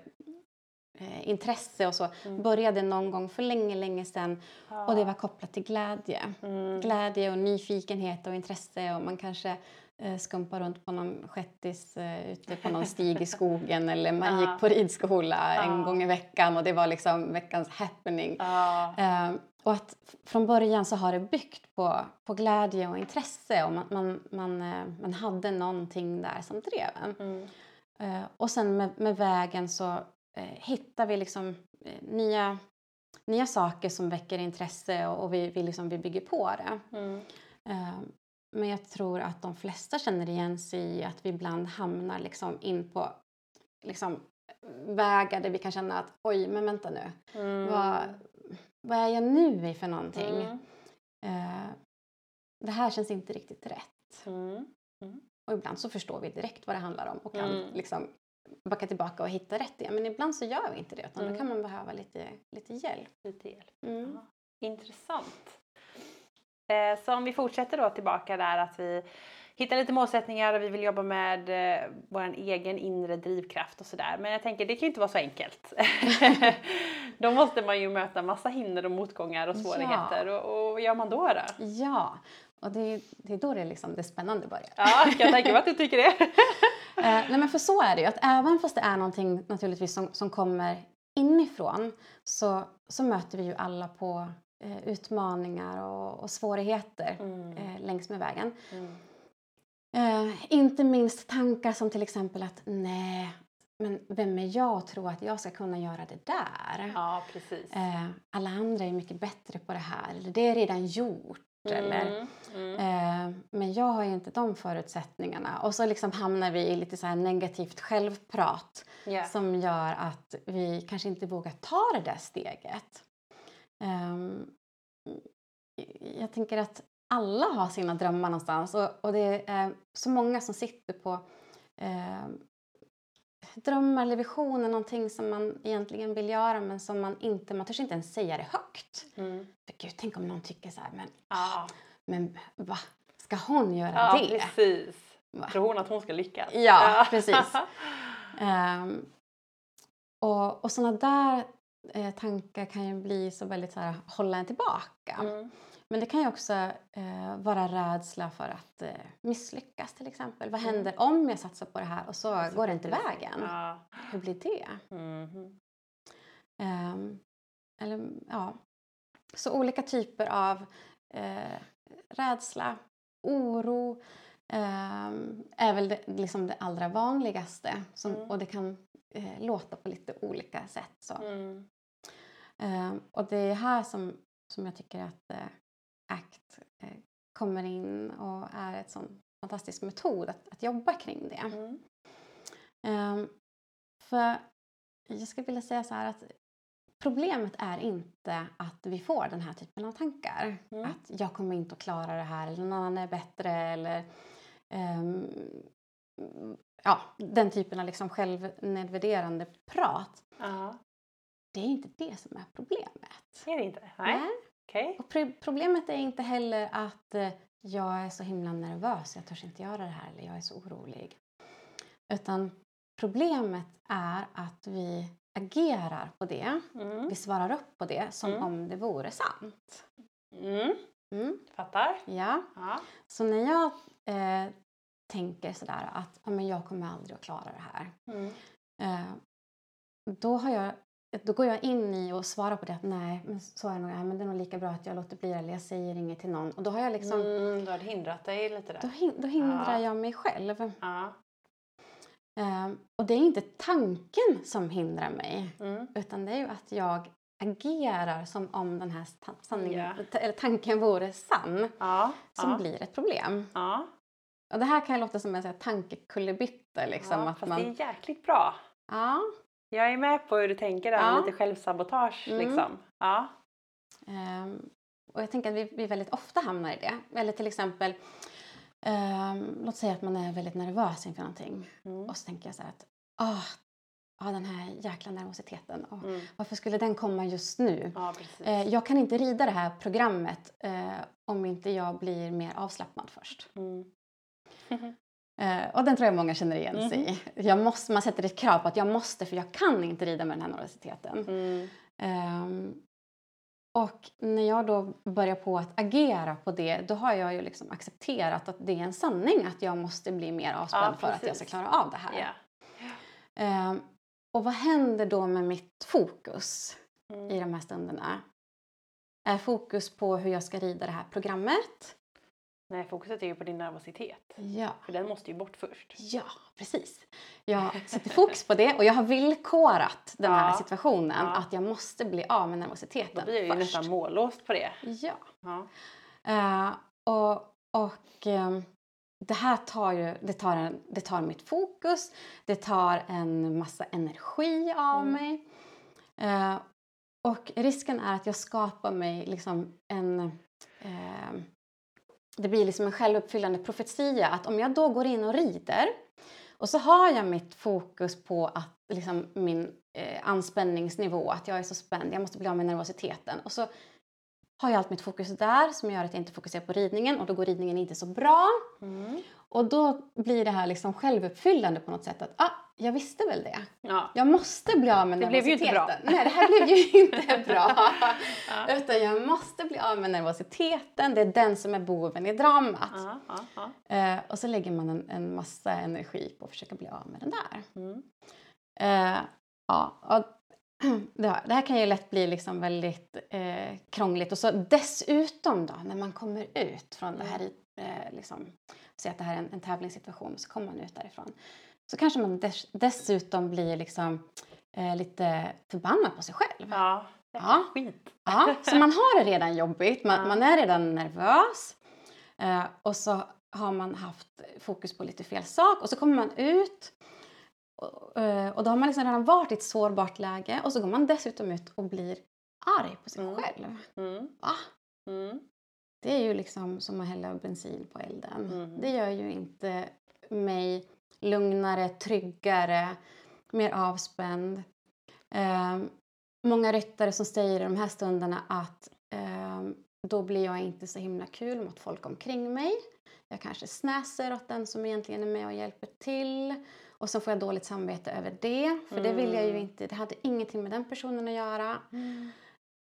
B: intresse och så mm. började någon gång för länge, länge sedan ja. och det var kopplat till glädje. Mm. Glädje och nyfikenhet och intresse och man kanske eh, skumpar runt på någon shettis eh, ute på någon stig i [LAUGHS] skogen eller man gick på ridskola en gång i veckan och det var liksom veckans happening. Eh, och att från början så har det byggt på, på glädje och intresse och man, man, man, eh, man hade någonting där som drev en. Mm. Och sen med, med, vägen så hittar vi liksom nya, nya saker som väcker intresse och, och vi, vi, liksom, vi bygger på det. Mm. Men jag tror att de flesta känner igen sig i att vi ibland hamnar liksom in på liksom, vägar där vi kan känna att oj, men vänta nu. Mm. Vad, vad är jag nu i för någonting? Mm. Eh, det här känns inte riktigt rätt. Mm. mm. Och ibland så förstår vi direkt vad det handlar om och kan mm. liksom backa tillbaka och hitta rätt igen. Men ibland så gör vi inte det utan mm. då kan man behöva lite, lite hjälp.
A: Lite hjälp. Mm. Intressant. Eh, så om vi fortsätter då tillbaka där att vi hittar lite målsättningar och vi vill jobba med eh, vår egen inre drivkraft och sådär. Men jag tänker det kan ju inte vara så enkelt. [LAUGHS] då måste man ju möta massa hinder och motgångar och svårigheter. Ja. Och, vad gör man då? då?
B: Ja, och det, det är då det, liksom, det spännande börjar.
A: Ja, jag tänka mig att du tycker det. [LAUGHS]
B: eh, nej men för så är det ju, att även fast det är någonting naturligtvis som, som kommer inifrån så, så möter vi ju alla på eh, utmaningar och, och svårigheter mm. eh, längs med vägen. Mm. Eh, inte minst tankar som till exempel att nej, men vem är jag att tro att jag ska kunna göra det där?
A: Ja, precis.
B: Eh, alla andra är mycket bättre på det här, eller det är redan gjort. Mm, eller, mm. Eh, men jag har ju inte de förutsättningarna. Och så liksom hamnar vi i lite så negativt självprat yeah. som gör att vi kanske inte vågar ta det där steget. Eh, jag tänker att alla har sina drömmar någonstans och, och det är så många som sitter på eh, drömmar eller visioner, någonting som man egentligen vill göra men som man inte, man törs inte ens säga det högt. Mm. För gud, tänk om någon tycker så här, men, ah. men va, ska hon göra
A: ja,
B: det?
A: precis. Va? Tror hon att hon ska lyckas?
B: Ja, ja. precis. um, [LAUGHS] och, och sådana där eh, tankar kan ju bli så väldigt så här, hålla en tillbaka. Mm. Men det kan ju också eh, vara rädsla för att eh, misslyckas till exempel. Vad mm. händer om jag satsar på det här och så alltså, går det inte vägen? Ja. Hur blir det? Mm. Um, eller, ja. Så olika typer av eh, rädsla, oro eh, är väl det, liksom det allra vanligaste. Som, mm. Och det kan eh, låta på lite olika sätt. Så. Mm. Eh, och det är här som, som jag tycker att eh, ACT eh, kommer in och är en sån fantastisk metod att, att jobba kring det. Mm. Um, för jag skulle vilja säga så här att problemet är inte att vi får den här typen av tankar.
A: Mm.
B: Att jag kommer inte att klara det här eller någon annan är bättre eller ehm, ja, den typen av liksom självnedvärderande prat.
A: Ja.
B: Det är inte det som är problemet.
A: Är det inte? Nej. Okej.
B: Och pro- problemet är inte heller att eh, jag är så himla nervös, jag törs inte göra det här eller jag är så orolig. Utan problemet är att vi agerar på det,
A: Mm.
B: vi svarar upp på det som
A: Mm.
B: om det vore sant.
A: Mm.
B: Mm.
A: Fattar.
B: Ja.
A: Ja.
B: Så när jag eh, tänker sådär att ja, men jag kommer aldrig att klara det här.
A: Mm.
B: Eh, då, har jag, då går jag in i och svarar på det att nej, men så är det nog, men det är nog lika bra att jag låter bli eller jag säger inget till någon. Och då har jag liksom,
A: Mm, du har hindrat dig lite
B: då,
A: där.
B: hin- då hindrar
A: Ja.
B: jag mig själv.
A: Ja.
B: Eh, och det är inte tanken som hindrar mig
A: Mm.
B: utan det är ju att jag agerar som om den här sanningen,
A: Ja.
B: eller tanken vore sann
A: Ja.
B: som
A: ja.
B: blir ett problem. Och det här kan låta som en tankekullerbytta. Liksom,
A: ja.
B: att
A: Fast
B: man,
A: det är jäkligt bra.
B: ja,
A: Jag är med på hur du tänker där, lite självsabotage
B: Mm.
A: liksom. Ja.
B: ehm, och jag tänker att vi, vi väldigt ofta hamnar i det. Eller till exempel, ehm, låt säga att man är väldigt nervös inför någonting.
A: Mm.
B: Och så tänker jag så här att, ah, ah, den här jäkla nervositeten. åh,
A: Mm.
B: Varför skulle den komma just nu?
A: Ja.
B: Eh, jag kan inte rida det här programmet eh, om inte jag blir mer avslappnad först.
A: Mm. [LAUGHS]
B: Eh, och den tror jag många känner igen sig i. Jag måste, man sätter ett krav på att jag måste för jag kan inte rida med den här nervositeten.
A: Mm.
B: Ehm, och när jag då börjar på att agera på det då har jag ju liksom accepterat att det är en sanning att jag måste bli mer avspänd
A: Ja,
B: för att jag ska klara av det här.
A: Ja.
B: Ehm, och vad händer då med mitt fokus
A: Mm.
B: i de här stunderna? Är fokus på hur jag ska rida det här programmet?
A: Nej, fokuset är ju på din nervositet.
B: Ja.
A: För den måste ju bort först.
B: Ja, precis. Jag [LAUGHS] sätter fokus på det och jag har villkorat den här
A: Ja.
B: situationen
A: Ja.
B: att jag måste bli av med nervositeten
A: Då blir jag ju
B: först.
A: nästan mållåst på det.
B: Ja.
A: Ja.
B: Eh, och och ehm, det här tar ju det tar, en, det tar mitt fokus, det tar en massa energi av
A: Mm.
B: mig. Eh, och risken är att jag skapar mig liksom en... ehm, det blir liksom en självuppfyllande profetia att om jag då går in och rider och så har jag mitt fokus på att liksom min eh, anspänningsnivå, att jag är så spänd, jag måste bli av med nervositeten. Och så har jag allt mitt fokus där som gör att jag inte fokuserar på ridningen och då går ridningen inte så bra.
A: Mm.
B: Och då blir det här liksom självuppfyllande på något sätt att ah, jag visste väl det.
A: Ja.
B: Jag måste bli av med
A: Det blev ju inte
B: nervositeten.
A: bra.
B: Nej, det här blev ju [LAUGHS] inte bra.
A: Ja.
B: Utan jag måste bli av med nervositeten. Det är den som är boven i dramat.
A: Ja, ja.
B: Eh, och så lägger man en, en massa energi på att försöka bli av med den där.
A: Mm.
B: Eh, ja, det här, det kan ju lätt bli liksom väldigt eh, krångligt. Och så dessutom då, när man kommer ut från det här, eh, liksom, säg att det här är en, en tävlingssituation, så kommer man ut därifrån. Så kanske man dess, dessutom blir liksom eh, lite förbannad på sig själv.
A: Ja.
B: Ja.
A: Skit.
B: Ja, så man har det redan jobbigt, man,
A: Ja.
B: man är redan nervös. Eh, och så har man haft fokus på lite fel sak och så kommer man ut och, eh, och då har man liksom redan varit i ett sårbart läge och så går man dessutom ut och blir arg på sig
A: Mm.
B: själv.
A: Mm.
B: Va?
A: Mm.
B: Det är ju liksom som att hälla bensin på elden.
A: Mm.
B: Det gör ju inte mig lugnare, tryggare, mer avspänd. Eh, många ryttare som säger i de här stunderna att eh, då blir jag inte så himla kul mot folk omkring mig. Jag kanske snäser åt den som egentligen är med och hjälper till. Och så får jag dåligt samvete över det. För det vill jag ju
A: Mm.
B: inte. Det hade ingenting med den personen att göra.
A: Mm.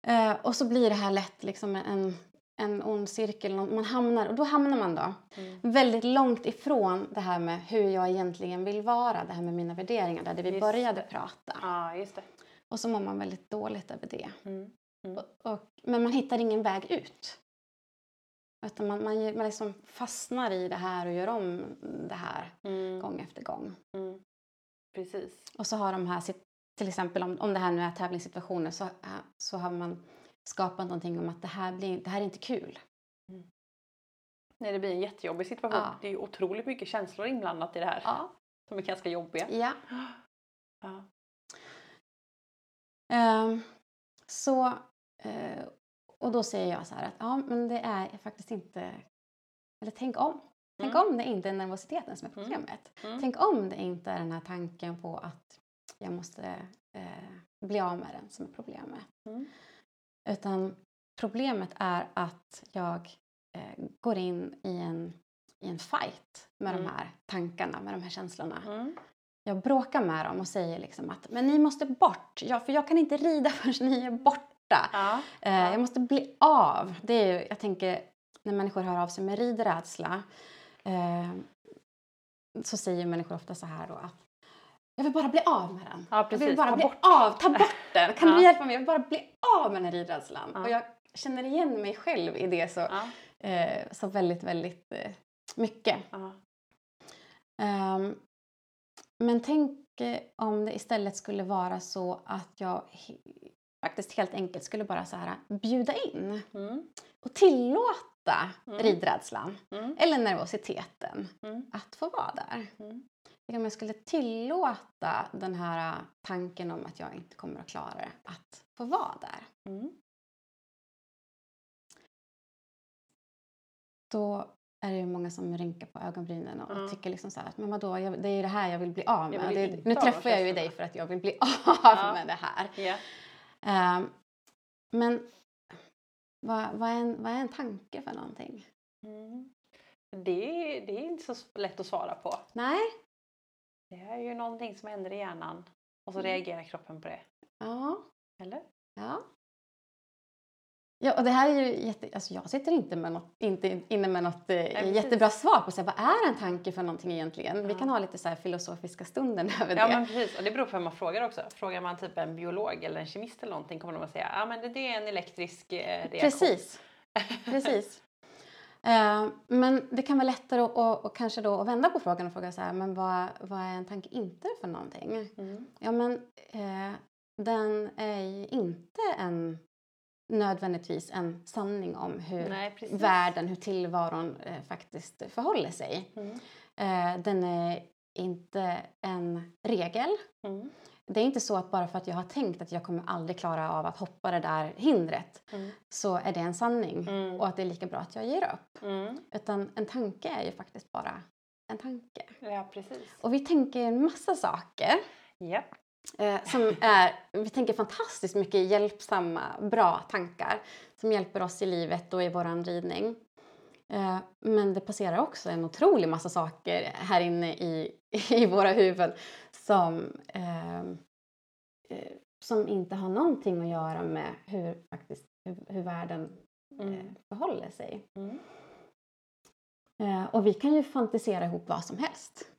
B: Eh, och så blir det här lätt liksom en, en ond cirkel. Man hamnar, och då hamnar man då
A: Mm.
B: väldigt långt ifrån det här med hur jag egentligen vill vara. Det här med mina värderingar, där vi
A: Just
B: började prata.
A: Ja, just det.
B: Och så mår man väldigt dåligt över det.
A: Mm.
B: Och, och, men man hittar ingen väg ut. Utan man, man, man liksom fastnar i det här och gör om det här
A: Mm.
B: gång efter gång.
A: Mm. Precis.
B: Och så har de här, till exempel om, om det här nu är tävlingssituationer så, äh, så har man skapat någonting om att det här, blir, det här är inte kul.
A: Nej, det blir en jättejobbig situation.
B: Ja.
A: Det är otroligt mycket känslor inblandat i det här.
B: Ja.
A: Som är ganska jobbiga.
B: ja. [GASPS]
A: Ja.
B: Ehm, Så, eh, och då säger jag så här att ja, men det är faktiskt inte, eller tänk om. Tänk
A: Mm.
B: om det inte är nervositeten som är problemet.
A: Mm.
B: Tänk om det inte är den här tanken på att jag måste eh, bli av med den som är problemet.
A: Mm.
B: Utan problemet är att jag eh, går in i en, i en fight med
A: Mm.
B: de här tankarna, med de här känslorna.
A: Mm.
B: Jag bråkar med dem och säger liksom att men ni måste bort, ja, för jag kan inte rida [LAUGHS] förrän ni är borta.
A: Ja.
B: Eh, jag måste bli av. Det är ju, jag tänker, när människor hör av sig med ridrädsla eh, så säger människor ofta så här då att jag vill bara bli av med den.
A: Ja,
B: jag vill bara
A: Ta
B: bli
A: bort.
B: av, ta bort [LAUGHS] den. Kan
A: Ja.
B: du hjälpa mig? Jag vill bara bli av med den här ridrädslan.
A: Ja.
B: Och jag känner igen mig själv i det så,
A: Ja.
B: eh, så väldigt, väldigt eh, mycket.
A: Ja.
B: Ehm, men tänk eh, om det istället skulle vara så att jag faktiskt helt enkelt skulle bara så här bjuda in
A: Mm.
B: och tillåta
A: Mm.
B: ridrädslan
A: Mm.
B: eller nervositeten
A: Mm.
B: att få vara där.
A: Mm.
B: Om jag skulle tillåta den här eh, tanken om att jag inte kommer att klara det att få vara där.
A: Mm.
B: Då är det ju många som rynkar på ögonbrynen och
A: Ja.
B: tycker liksom så här att men vadå, jag, det är ju det här jag vill bli av med. Det, nu träffar jag ju dig för att jag vill bli [LAUGHS] av
A: Ja.
B: med det här.
A: Ja.
B: Ehm, men vad, vad, är en, vad är en tanke för någonting?
A: Mm. Det, är, det är inte så lätt att svara på.
B: Nej?
A: Det är ju någonting som händer i hjärnan och så
B: Mm.
A: reagerar kroppen på det.
B: Ja.
A: Eller?
B: Ja. Ja, och det här är ju jätte... Alltså jag sitter inte, med något, inte inne med något eh, jättebra svar på så här, vad är en tanke för någonting egentligen. Vi
A: Ja.
B: kan ha lite så filosofiska stunden över
A: Ja
B: det.
A: men precis, och det beror på vem man frågar också. Frågar man typ en biolog eller en kemist eller någonting kommer de att säga ja men det, är en elektrisk eh, reaktion.
B: Precis. [LAUGHS] Precis. Eh, men det kan vara lättare att, att, att kanske då att vända på frågan och fråga så här, men vad, vad är en tanke inte för någonting?
A: Mm.
B: Ja, men eh, den är inte en nödvändigtvis en sanning om hur
A: Nej,
B: världen, hur tillvaron eh, faktiskt förhåller sig.
A: Mm.
B: Eh, den är inte en regel.
A: Mm.
B: Det är inte så att bara för att jag har tänkt att jag kommer aldrig klara av att hoppa det där hindret
A: Mm.
B: så är det en sanning
A: Mm.
B: och att det är lika bra att jag ger upp.
A: Mm.
B: Utan en tanke är ju faktiskt bara en tanke.
A: Ja precis.
B: Och vi tänker en massa saker
A: Ja.
B: Eh, som är, vi tänker fantastiskt mycket hjälpsamma, bra tankar som hjälper oss i livet och i våran ridning. Eh, men det passerar också en otrolig massa saker här inne i, [LAUGHS] i våra huvuden som, eh, eh, som inte har någonting att göra med hur, faktiskt, hur, hur världen eh,
A: Mm.
B: förhåller sig.
A: Mm.
B: Eh, och vi kan ju fantisera ihop vad som helst.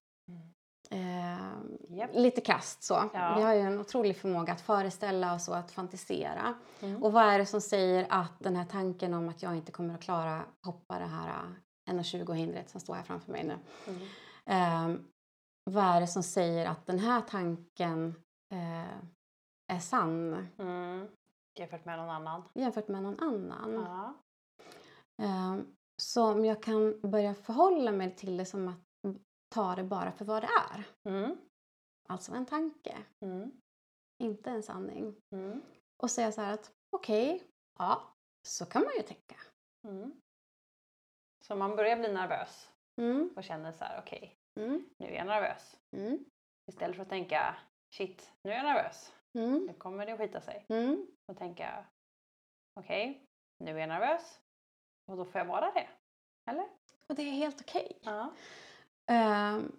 B: Eh,
A: Japp.
B: lite krasst så.
A: Ja.
B: Vi har ju en otrolig förmåga att föreställa oss och att fantisera.
A: Mm.
B: Och vad är det som säger att den här tanken om att jag inte kommer att klara hoppa det här eh, 1,20 hindret som står här framför mig nu.
A: Mm.
B: Eh, vad är det som säger att den här tanken eh, är sann
A: Mm. Jämfört med någon annan.
B: jämfört med någon annan?
A: Ja.
B: Eh, så om jag kan börja förhålla mig till det som att ta det bara för vad det är.
A: Mm.
B: Alltså en tanke,
A: Mm.
B: inte en sanning.
A: Mm.
B: Och säga så här att okej, ja, så kan man ju tänka.
A: Mm. Så man börjar bli nervös
B: Mm,
A: och känner så här okej,
B: mm,
A: nu är jag nervös. Istället för att tänka shit, nu är jag nervös. Nu kommer det att skita sig. Och tänka okej, nu är jag nervös. Och då får jag vara det. Eller?
B: Och det är helt okej.
A: Ja.
B: Ehm,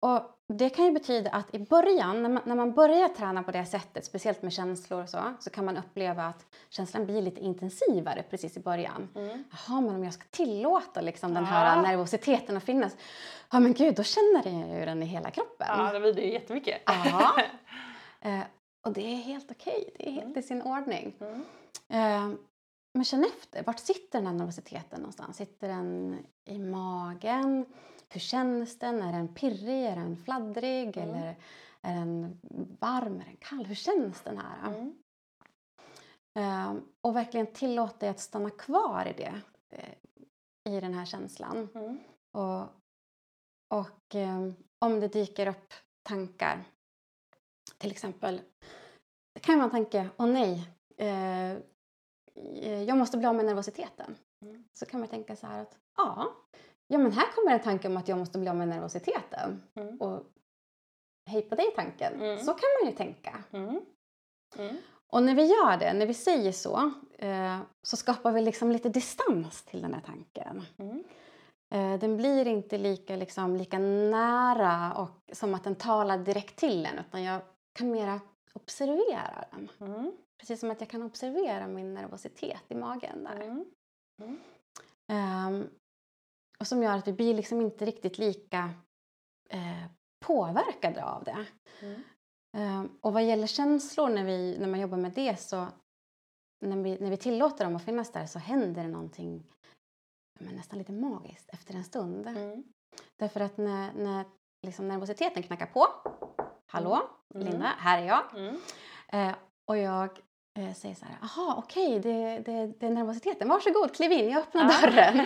B: och det kan ju betyda att i början, när man, när man börjar träna på det sättet, speciellt med känslor och så, så kan man uppleva att känslan blir lite intensivare precis i början.
A: Mm.
B: Jaha, men om jag ska tillåta liksom den
A: Ja.
B: här nervositeten att finnas, ja men gud, då känner jag ju den i hela kroppen.
A: ja, det blir det ju jättemycket.
B: Ja. [LAUGHS] Eh, och det är helt okej, det är helt
A: Mm.
B: i sin ordning.
A: Mm.
B: Eh, men känn efter, vart sitter den här nervositeten någonstans? Sitter den i magen? Hur känns den? Är den pirrig? Är den fladdrig?
A: Mm.
B: Eller är den varm? Är den kall? Hur känns den här?
A: Mm.
B: Eh, och verkligen tillåt dig att stanna kvar i det. eh, I den här känslan.
A: Mm.
B: Och, och eh, om det dyker upp tankar, till exempel, det kan man tänka, åh nej, eh, jag måste bli av med nervositeten.
A: Mm.
B: Så kan man tänka så här att ja, ja men här kommer en tanke om att jag måste bli av med nervositeten.
A: Mm.
B: Och hej på dig tanken.
A: Mm.
B: Så kan man ju tänka.
A: Mm. Mm.
B: Och när vi gör det, när vi säger så, eh, så skapar vi liksom lite distans till den här tanken.
A: Mm.
B: Eh, den blir inte lika, liksom, lika nära och som att den talar direkt till en utan jag kan mera observera den.
A: Mm.
B: Precis som att jag kan observera min nervositet i magen där.
A: Mm.
B: Ehm, och som gör att vi blir liksom inte riktigt lika eh, påverkade av det.
A: Mm.
B: Ehm, och vad gäller känslor när, vi, när man jobbar med det så när vi, när vi tillåter dem att finnas där så händer det någonting men nästan lite magiskt efter en stund.
A: Mm.
B: Därför att när, när liksom nervositeten knackar på, hallå
A: Mm.
B: Linda, här är jag.
A: Mm.
B: Eh, och jag eh, säger så här, aha okej det, det, det är nervositeten, varsågod kliv in, jag öppnar
A: Ja.
B: dörren.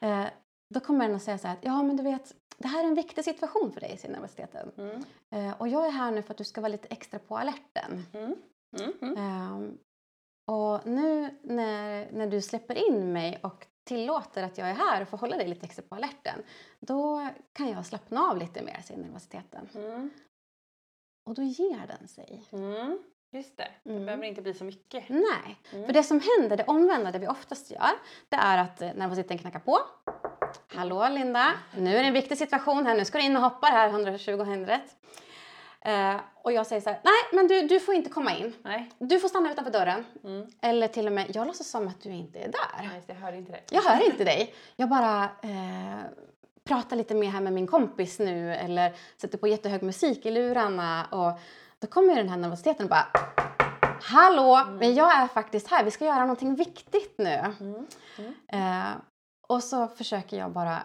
B: [LAUGHS] eh, då kommer den att säga så här, ja men du vet det här är en viktig situation för dig, säger nervositeten.
A: Mm.
B: Eh, och jag är här nu för att du ska vara lite extra på alerten.
A: Mm. Mm. Mm.
B: Ehm, och nu när, när du släpper in mig och tillåter att jag är här och får hålla dig lite extra på alerten, då kan jag slappna av lite mer, säger nervositeten.
A: Mm.
B: Och då ger den sig.
A: Mm. Just det, det
B: Mm.
A: behöver inte bli så mycket.
B: Nej,
A: Mm.
B: för det som händer, det omvända, det vi oftast gör, det är att eh, nervositeten knackar på. Hallå Linda, nu är det en viktig situation här, nu ska du in och hoppa det här 120 hindret. Eh, och jag säger så här, nej men du, du får inte komma in.
A: Nej.
B: Du får stanna utanför dörren.
A: Mm.
B: Eller till och med, jag låtsas som att du inte är där.
A: Nej, jag hörde inte det.
B: Jag hör inte dig. Jag bara eh, pratar lite mer här med min kompis nu eller sätter på jättehög musik i lurarna och då kommer den här nervositeten och bara Hallå, men jag är faktiskt här. Vi ska göra någonting viktigt nu.
A: Mm.
B: Eh, och så försöker jag bara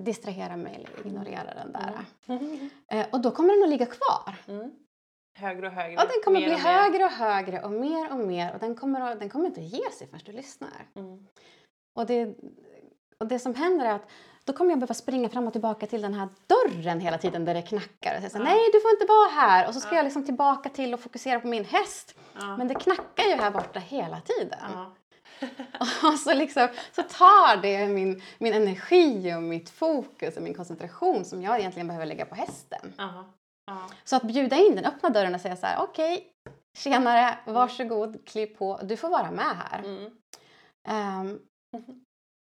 B: distrahera mig eller ignorera den där.
A: Mm. [LAUGHS]
B: Eh, och då kommer den att ligga kvar.
A: Mm. Högre och högre.
B: Och den kommer
A: mer
B: bli
A: och
B: högre och högre och mer och mer och den kommer, den kommer inte att ge sig förrän du lyssnar.
A: Mm.
B: Och det, och det som händer är att då kommer jag behöva springa fram och tillbaka till den här dörren hela tiden där det knackar. Och säga så, här. Nej, du får inte vara här. Och så ska
A: Ja.
B: jag liksom tillbaka till och fokusera på min häst. Men det knackar ju här borta hela tiden. [LAUGHS] Och så, liksom, så tar det min, min energi och mitt fokus och min koncentration som jag egentligen behöver lägga på hästen. Så att bjuda in den, öppna dörren och säga så här, okej, tjenare, varsågod, kliv på, du får vara med här.
A: Mm.
B: Ehm,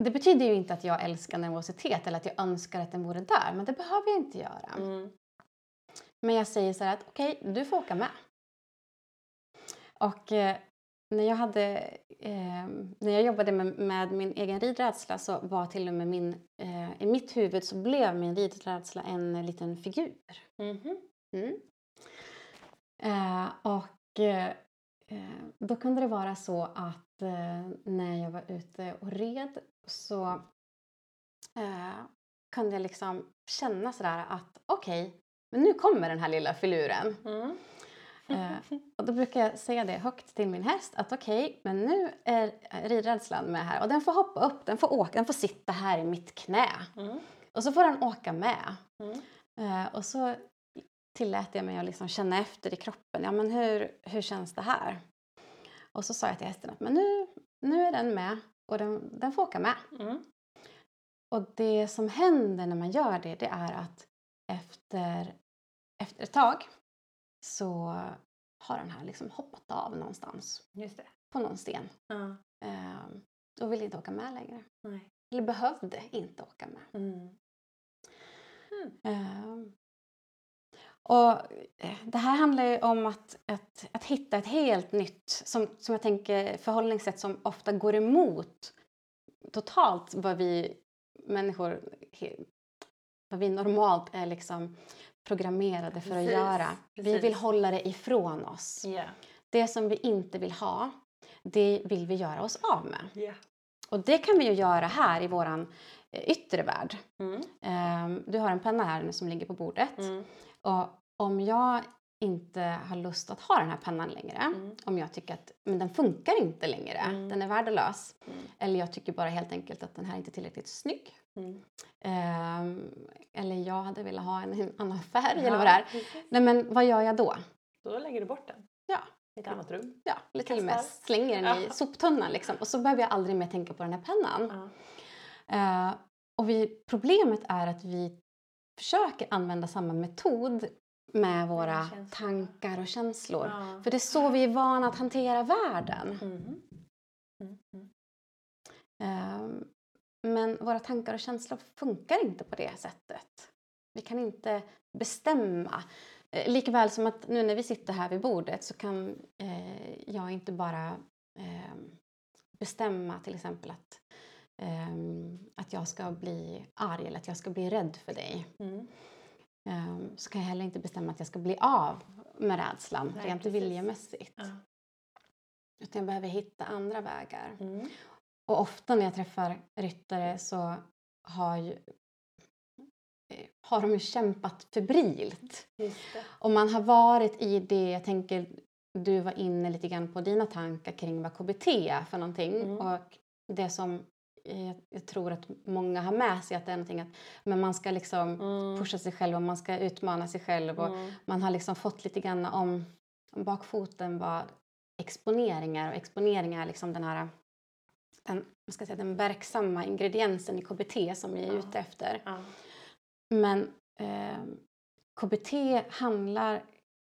B: det betyder ju inte att jag älskar nervositet eller att jag önskar att den vore där, men det behöver jag inte göra.
A: Mm.
B: Men jag säger så här att okej, du får åka med. Och eh, när jag hade, eh, när jag jobbade med, med min egen ridrädsla så var till och med min, eh, i mitt huvud så blev min ridrädsla en liten figur.
A: Mhm.
B: Mm. Eh, och eh, då kunde det vara så att eh, när jag var ute och red så eh, kunde jag liksom känna sådär att okej, men nu kommer den här lilla filuren.
A: Mm.
B: Eh, och då [LAUGHS] brukar jag säga det högt till min häst att okej, men nu är ridrädslan med här och den får hoppa upp, den får åka, den får sitta här i mitt knä.
A: Mm.
B: Och så får den åka med.
A: Mm.
B: Eh, och så tillät jag mig att liksom känna efter i kroppen. Ja, men hur, hur känns det här? Och så sa jag till hästen att men nu, nu är den med och den, den får åka med.
A: Mm.
B: Och det som händer när man gör det, det är att efter, efter ett tag så har den här liksom hoppat av någonstans
A: Just det.
B: på någon sten.
A: Ja.
B: Eh, och vill inte åka med längre.
A: Nej.
B: Eller behövde inte åka med.
A: Mm.
B: Ehm. Och eh, det här handlar ju om att, att, att hitta ett helt nytt, som, som jag tänker, förhållningssätt som ofta går emot totalt vad vi människor, vad vi normalt är liksom programmerade för
A: Precis,
B: att göra. Vi
A: precis.
B: vill hålla det ifrån oss.
A: Ja.
B: Det som vi inte vill ha, det vill vi göra oss av med.
A: Ja.
B: Och det kan vi ju göra här i våran eh, yttre värld.
A: Mm.
B: Ehm, du har en penna här som ligger på bordet.
A: Mm.
B: Och om jag inte har lust att ha den här pennan längre,
A: Mm.
B: om jag tycker att men den funkar inte längre,
A: Mm.
B: den är värdelös,
A: Mm.
B: eller jag tycker bara helt enkelt att den här inte är tillräckligt snygg, ehm, eller jag hade velat ha en, en annan [LAUGHS] färg eller
A: Ja,
B: vad det är. Nej men vad gör jag då?
A: Då lägger du bort den.
B: Ja,
A: I ett annat rum.
B: Ja, eller till och med slänger den i soptunnan liksom. Och så behöver jag aldrig mer tänka på den här pennan. Eh, och vi, problemet är att vi försöker använda samma metod med våra
A: känslor.
B: tankar och känslor.
A: Ja.
B: För det är så vi är vana att hantera världen.
A: Mhm. Mm, mm.
B: Ehm, Men våra tankar och känslor funkar inte på det sättet. Vi kan inte bestämma. Eh, Likaväl som att nu när vi sitter här vid bordet så kan eh, jag inte bara ehm, bestämma till exempel att, ehm, att jag ska bli arg eller att jag ska bli rädd för dig.
A: Mm.
B: Ehm, så kan jag heller inte bestämma att jag ska bli av med rädslan
A: Nej,
B: rent
A: precis.
B: viljemässigt.
A: Ja.
B: Utan jag behöver hitta andra vägar.
A: Mm.
B: Och ofta när jag träffar ryttare så har, ju, eh, har de ju kämpat febrilt. Och man har varit i det, jag tänker du var inne lite grann på dina tankar kring vad KBT är för någonting.
A: Mm.
B: Och det som eh, jag tror att många har med sig att det är någonting att men man ska liksom
A: Mm.
B: pusha sig själv och man ska utmana sig själv. Och
A: Mm.
B: man har liksom fått lite grann om, om bakfoten vad exponeringar och exponeringar är liksom den här den, ska jag säga, den verksamma ingrediensen i KBT som vi är
A: Ja.
B: ute efter.
A: Ja.
B: Men eh, KBT handlar...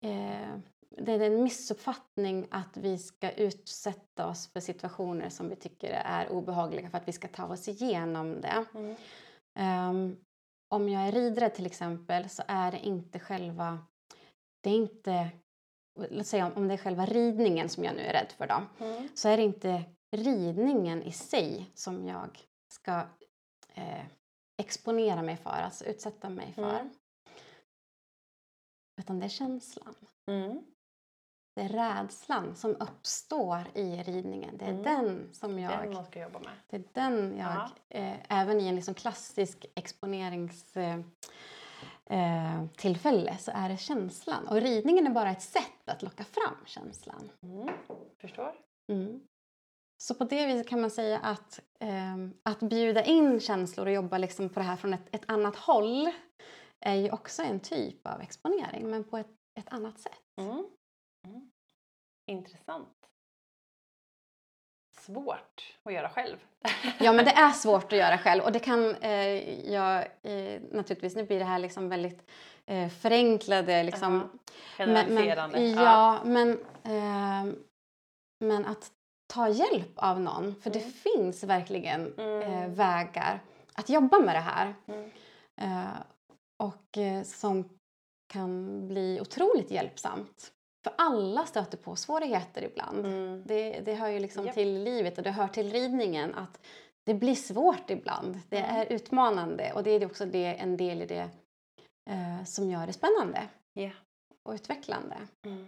B: Eh, det är en missuppfattning att vi ska utsätta oss för situationer som vi tycker är obehagliga för att vi ska ta oss igenom det.
A: Mm.
B: Ehm, om jag är ridrädd till exempel så är det inte själva... Det är inte... Låt säga om- om det är själva ridningen som jag nu är rädd för då.
A: Mm.
B: Så är det inte ridningen i sig som jag ska eh, exponera mig för, alltså utsätta mig för.
A: Mm.
B: Utan det är känslan.
A: Mm.
B: Det är rädslan som uppstår i ridningen. Det är
A: Mm.
B: den som jag...
A: Den man ska jobba med.
B: Det är den jag,
A: Ja.
B: eh, även i en liksom klassisk exponerings... Eh, eh, så är det känslan. Och ridningen är bara ett sätt att locka fram känslan.
A: Mm. Förstår.
B: Mm. Så på det viset kan man säga att, ehm, att bjuda in känslor och jobba liksom på det här från ett, ett annat håll är ju också en typ av exponering, men på ett, ett annat sätt.
A: Mm. Mm. Intressant. Svårt att göra själv.
B: Ja, men det [LAUGHS] är svårt att göra själv och det kan eh, jag eh, naturligtvis, nu blir det här liksom väldigt eh, förenklade liksom.
A: Ja. Generaliserande.
B: Men, men, ja, men, ehm, men att ta hjälp av någon, för det
A: Mm.
B: finns verkligen
A: Mm.
B: eh, vägar att jobba med det här.
A: Mm.
B: Eh, och eh, som kan bli otroligt hjälpsamt. För alla stöter på svårigheter ibland.
A: Mm.
B: Det, det hör ju liksom
A: Japp.
B: till livet och det hör till ridningen att det blir svårt ibland. Det
A: Mm.
B: är utmanande och det är också det, en del i det eh, som gör det spännande
A: Ja.
B: och utvecklande.
A: Mm.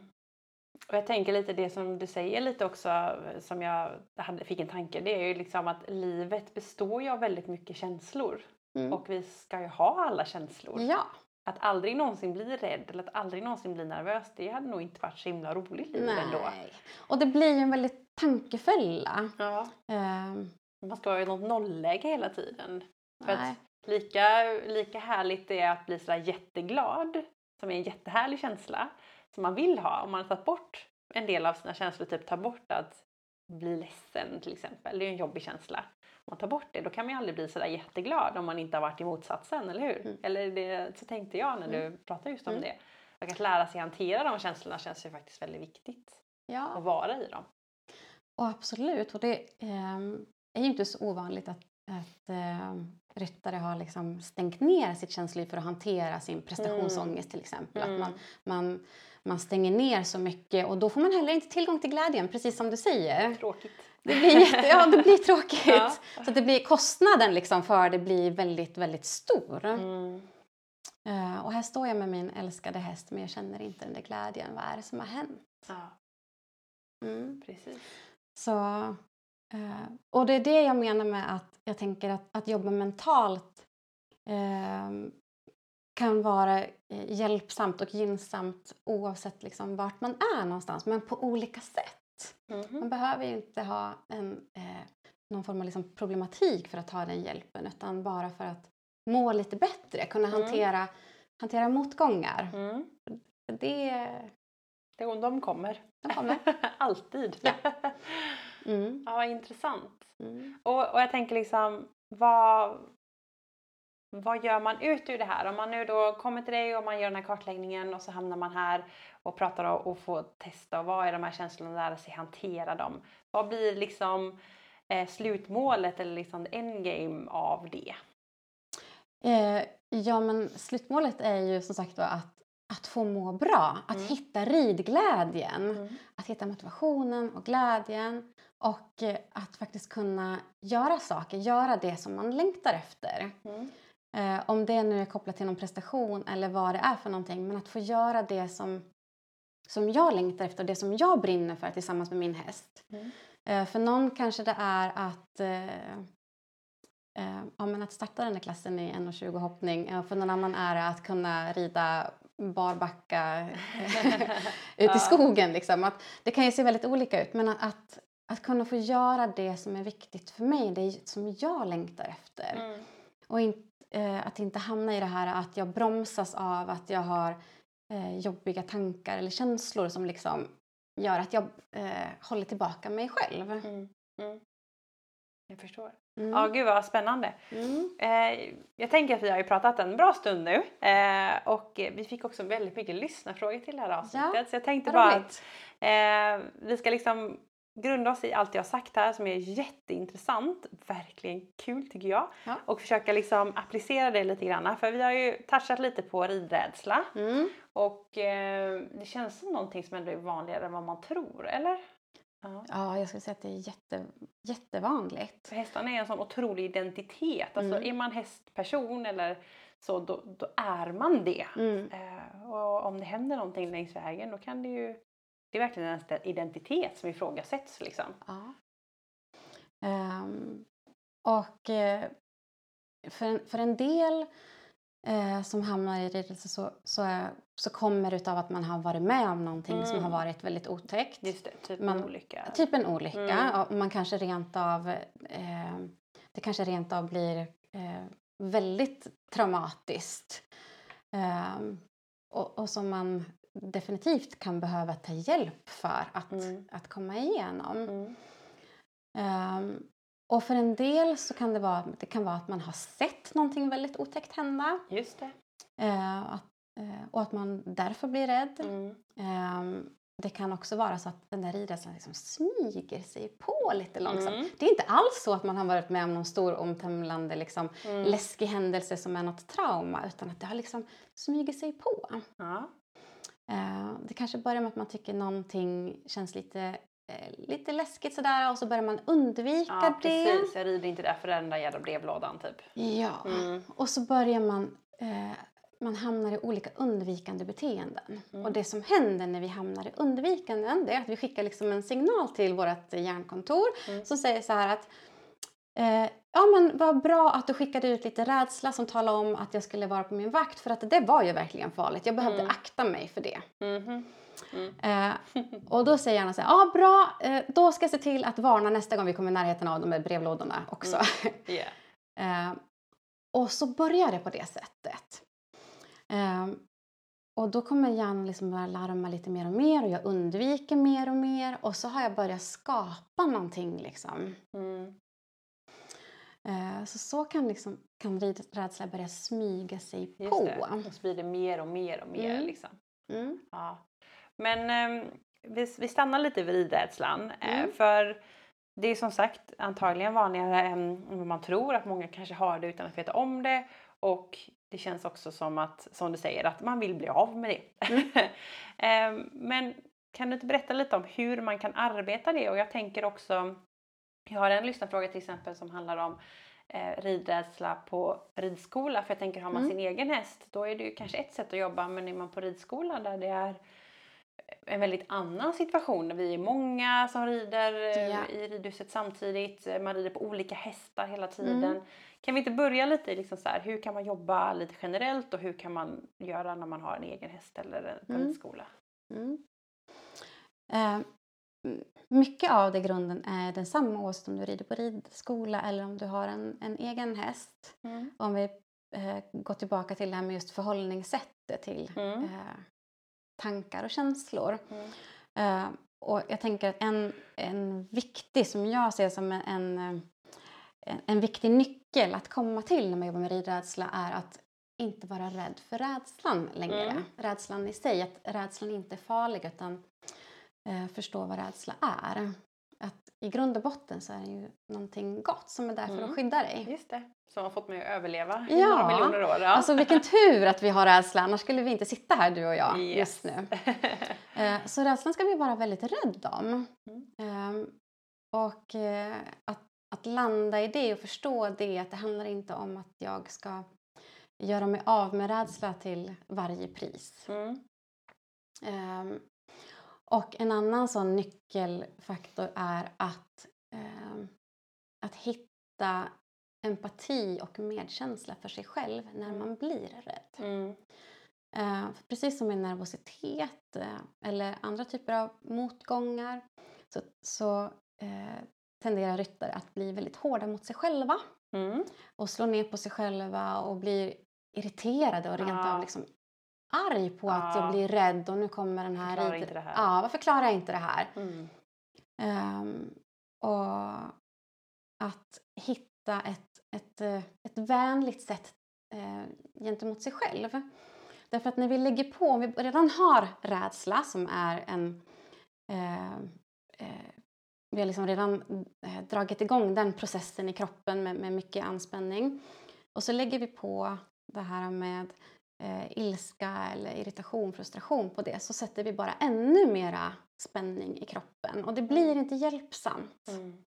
A: Och jag tänker lite det som du säger lite också som jag hade, fick en tanke. Det är ju liksom att livet består ju av väldigt mycket känslor.
B: Mm.
A: Och vi ska ju ha alla känslor.
B: ja,
A: Att aldrig någonsin bli rädd eller att aldrig någonsin bli nervös det hade nog inte varit så himla roligt liv ändå.
B: nej. Och det blir ju en väldigt tankefälla.
A: Ja.
B: Ehm,
A: Man ska ha ju något nollläge hela tiden. För
B: nej.
A: att lika, lika härligt det är att bli sådär jätteglad, som är en jättehärlig känsla, som man vill ha. Om man har tagit bort en del av sina känslor, typ ta bort att bli ledsen till exempel, det är ju en jobbig känsla. Man tar bort det, då kan man ju aldrig bli sådär jätteglad om man inte har varit i motsatsen, eller hur?
B: Mm.
A: Eller det, så tänkte jag när du
B: Mm.
A: pratade just om
B: Mm.
A: det. Och att lära sig hantera de känslorna känns ju faktiskt väldigt viktigt.
B: Ja.
A: Att vara i dem.
B: Och absolut, och det ehm, är ju inte så ovanligt att, att ehm, ryttare har liksom stängt ner sitt känsloliv för att hantera sin prestationsångest till exempel. Att man, man, man stänger ner så mycket och då får man heller inte tillgång till glädjen, precis som du säger.
A: Tråkigt.
B: Det blir, jätte, ja, det blir tråkigt.
A: Ja.
B: Så det blir, kostnaden liksom för det blir väldigt, väldigt stor.
A: Mm.
B: Eh, och här står jag med min älskade häst men jag känner inte den där glädjen. Vad är det som har hänt?
A: Ja,
B: Mm.
A: precis.
B: Så, eh, och det är det jag menar med att jag tänker att, att jobba mentalt eh, kan vara eh, hjälpsamt och gynnsamt oavsett liksom vart man är någonstans, men på olika sätt.
A: Mhm.
B: Man behöver ju inte ha en, eh, någon form av liksom problematik för att ta den hjälpen utan bara för att må lite bättre, kunna
A: Mm.
B: hantera, hantera motgångar.
A: Mm.
B: Det,
A: De, de kommer.
B: De kommer. [LAUGHS]
A: Alltid.
B: Ja. [LAUGHS] Mm.
A: ja, vad intressant.
B: Mm.
A: Och, och jag tänker liksom, vad, vad gör man ut ur det här? Om man nu då kommer till dig och man gör den här kartläggningen och så hamnar man här och pratar och, får testa och vad är de här känslorna och lära sig hantera dem. Vad blir liksom eh, slutmålet eller liksom endgame av det?
B: Eh, ja, men slutmålet är ju som sagt var att, att få må bra, att
A: Mm.
B: hitta ridglädjen, att hitta motivationen och glädjen och eh, att faktiskt kunna göra saker, göra det som man längtar efter.
A: Mm.
B: Eh, om det nu är kopplat till någon prestation eller vad det är för någonting, men att få göra det som, som jag längtar efter, det som jag brinner för tillsammans med min häst.
A: Mm.
B: Eh, för någon kanske det är att eh, eh, ja, men att starta den här klassen i 1,20 hoppning. För någon annan är det att kunna rida barbacka [LAUGHS] ut i skogen. Liksom. Att det kan ju se väldigt olika ut men att, att, att kunna få göra det som är viktigt för mig, det som jag längtar efter.
A: Mm.
B: Och in, eh, att inte hamna i det här att jag bromsas av att jag har eh, jobbiga tankar eller känslor som liksom gör att jag eh, håller tillbaka mig själv.
A: Mm. Mm. Jag förstår.
B: Mm.
A: Ja, gud vad spännande.
B: Mm.
A: Eh, jag tänker att vi har ju pratat en bra stund nu eh, och vi fick också väldigt mycket lyssnarfrågor till det här avsnittet.
B: Ja,
A: så jag tänkte bara att. Eh, vi ska liksom grunda oss i allt jag har sagt här som är jätteintressant, verkligen kul tycker jag.
B: Ja.
A: Och försöka liksom applicera det lite grann. För vi har ju touchat lite på ridrädsla
B: Mm.
A: och eh, det känns som någonting som ändå är vanligare än vad man tror, eller? Ja.
B: Ja, jag skulle säga att det är jätte, jättevanligt.
A: För hästarna är en sån otrolig identitet. Alltså
B: Mm.
A: är man hästperson eller så, då, då är man det.
B: Mm.
A: Eh, och om det händer någonting längs vägen då kan det ju det är verkligen ens identitet som ifrågasätts liksom.
B: Ja. Ehm, och eh, för, en, för en del eh, som hamnar i ridelse så, så, är, så kommer det av att man har varit med om någonting som
A: Mm.
B: har varit väldigt otäckt.
A: Just det, typ
B: Man-
A: en olycka.
B: Typ en olycka.
A: Mm.
B: Man kanske rent av, eh, det kanske rent av blir eh, väldigt traumatiskt. Ehm, och, och som man definitivt kan behöva ta hjälp för att,
A: Mm.
B: att komma igenom.
A: Mm.
B: Ehm, och för en del så kan det vara, det kan vara att man har sett någonting väldigt otäckt hända.
A: Just det.
B: eh, att, eh, och att man därför blir rädd.
A: Mm.
B: Ehm, det kan också vara så att den där ridrädslan liksom smyger sig på lite långsamt.
A: Mm.
B: Det är inte alls så att man har varit med om någon stor omtumlande liksom,
A: Mm.
B: läskig händelse som är något trauma utan att det har liksom smugit sig på.
A: Ja.
B: Eh, det kanske börjar med att man tycker någonting känns lite, eh, lite läskigt sådär och så börjar man undvika
A: ja,
B: det.
A: precis. Jag rider inte där för den där jävla brevlådan typ.
B: Ja.
A: Mm.
B: Och så börjar man, eh, man hamnar i olika undvikande beteenden.
A: Mm.
B: Och det som händer när vi hamnar i undvikanden det är att vi skickar liksom en signal till vårt hjärnkontor
A: Mm.
B: som säger så här att eh, Ja men vad bra att du skickade ut lite rädsla som talade om att jag skulle vara på min vakt för att det var ju verkligen farligt. Jag behövde
A: Mm.
B: akta mig för det.
A: Mhm. Mm.
B: Eh, [LAUGHS] och då säger jag så här, ja bra, eh, då ska jag se till att varna nästa gång vi kommer i närheten av de här brevlådorna också. [LAUGHS]
A: Yeah.
B: Eh, och så börjar det på det sättet. Eh, och då kommer hjärnan liksom börja larma lite mer och mer och jag undviker mer och mer och så har jag börjat skapa någonting liksom.
A: Mm.
B: Eh, så så kan, liksom, kan rädsla börja smyga sig
A: Just
B: på.
A: det. Och det mer och mer och mer
B: Mm.
A: liksom.
B: Mm.
A: Ja. Men ehm, vi, vi stannar lite vid ridrädslan. eh,
B: Mm.
A: för det är som sagt antagligen vanligare än vad man tror. Att många kanske har det utan att veta om det. Och det känns också som att, som du säger, att man vill bli av med det. [LAUGHS] Ehm, Men kan du inte berätta lite om hur man kan arbeta det? Och jag tänker också, jag har en lyssnarfråga till exempel som handlar om eh, ridrädsla på ridskola. För jag tänker har man
B: Mm.
A: sin egen häst då är det ju kanske ett sätt att jobba. Men är man på ridskola där det är en väldigt annan situation. Vi är många som rider eh,
B: Ja.
A: i ridhuset samtidigt. eh, Man rider på olika hästar hela tiden.
B: Mm.
A: Kan vi inte börja lite i liksom så här, hur kan man jobba lite generellt och hur kan man göra när man har en egen häst eller en
B: Mm.
A: ridskola?
B: Mm. Eh, mycket av det grunden är densamma oavsett om du rider på ridskola eller om du har en, en egen häst. Om vi eh, går tillbaka till det här med just förhållningssättet till
A: Mm.
B: eh, tankar och känslor.
A: Mm.
B: Eh, och jag tänker att en, en viktig, som jag ser som en, en, en viktig nyckel att komma till när man jobbar med ridrädsla är att inte vara rädd för rädslan längre.
A: Mm.
B: Rädslan i sig, att rädslan inte är farlig utan eh, förstå vad rädsla är. Att i grund och botten så är det ju någonting gott som är där för
A: Mm.
B: att skydda dig.
A: Just det. Som har fått mig att överleva i
B: Ja.
A: några miljoner år. Ja.
B: Alltså vilken tur att vi har rädsla, annars skulle vi inte sitta här du och jag
A: Yes.
B: just nu. [LAUGHS] Eh, Så rädslan ska vi vara väldigt rädda om.
A: Mm.
B: Ehm, Och eh, att, att landa i det och förstå det att det handlar inte om att jag ska göra mig av med rädsla till varje pris.
A: Mm.
B: Ehm, Och en annan sån nyckelfaktor är att, ehm, att hitta empati och medkänsla för sig själv när man blir rädd.
A: Mm.
B: Eh, precis som med nervositet eh, eller andra typer av motgångar så, så eh, tenderar ryttare att bli väldigt hårda mot sig själva
A: Mm.
B: och slå ner på sig själva och blir irriterade och rent
A: Ja.
B: av liksom arg på att
A: Ja.
B: jag blir rädd och nu kommer den här...
A: Klarar
B: rid-
A: inte det här.
B: Ja, varför klarar jag inte det här?
A: Mm.
B: Ehm, och att hitta ett, ett, eh, ett vänligt sätt eh, gentemot sig själv. Därför att när vi lägger på, om vi redan har rädsla som är en... Eh, eh, vi har liksom redan eh, dragit igång den processen i kroppen med, med mycket anspänning. Och så lägger vi på det här med eh, ilska eller irritation, frustration på det så sätter vi bara ännu mera spänning i kroppen och det blir inte hjälpsamt.
A: Mm.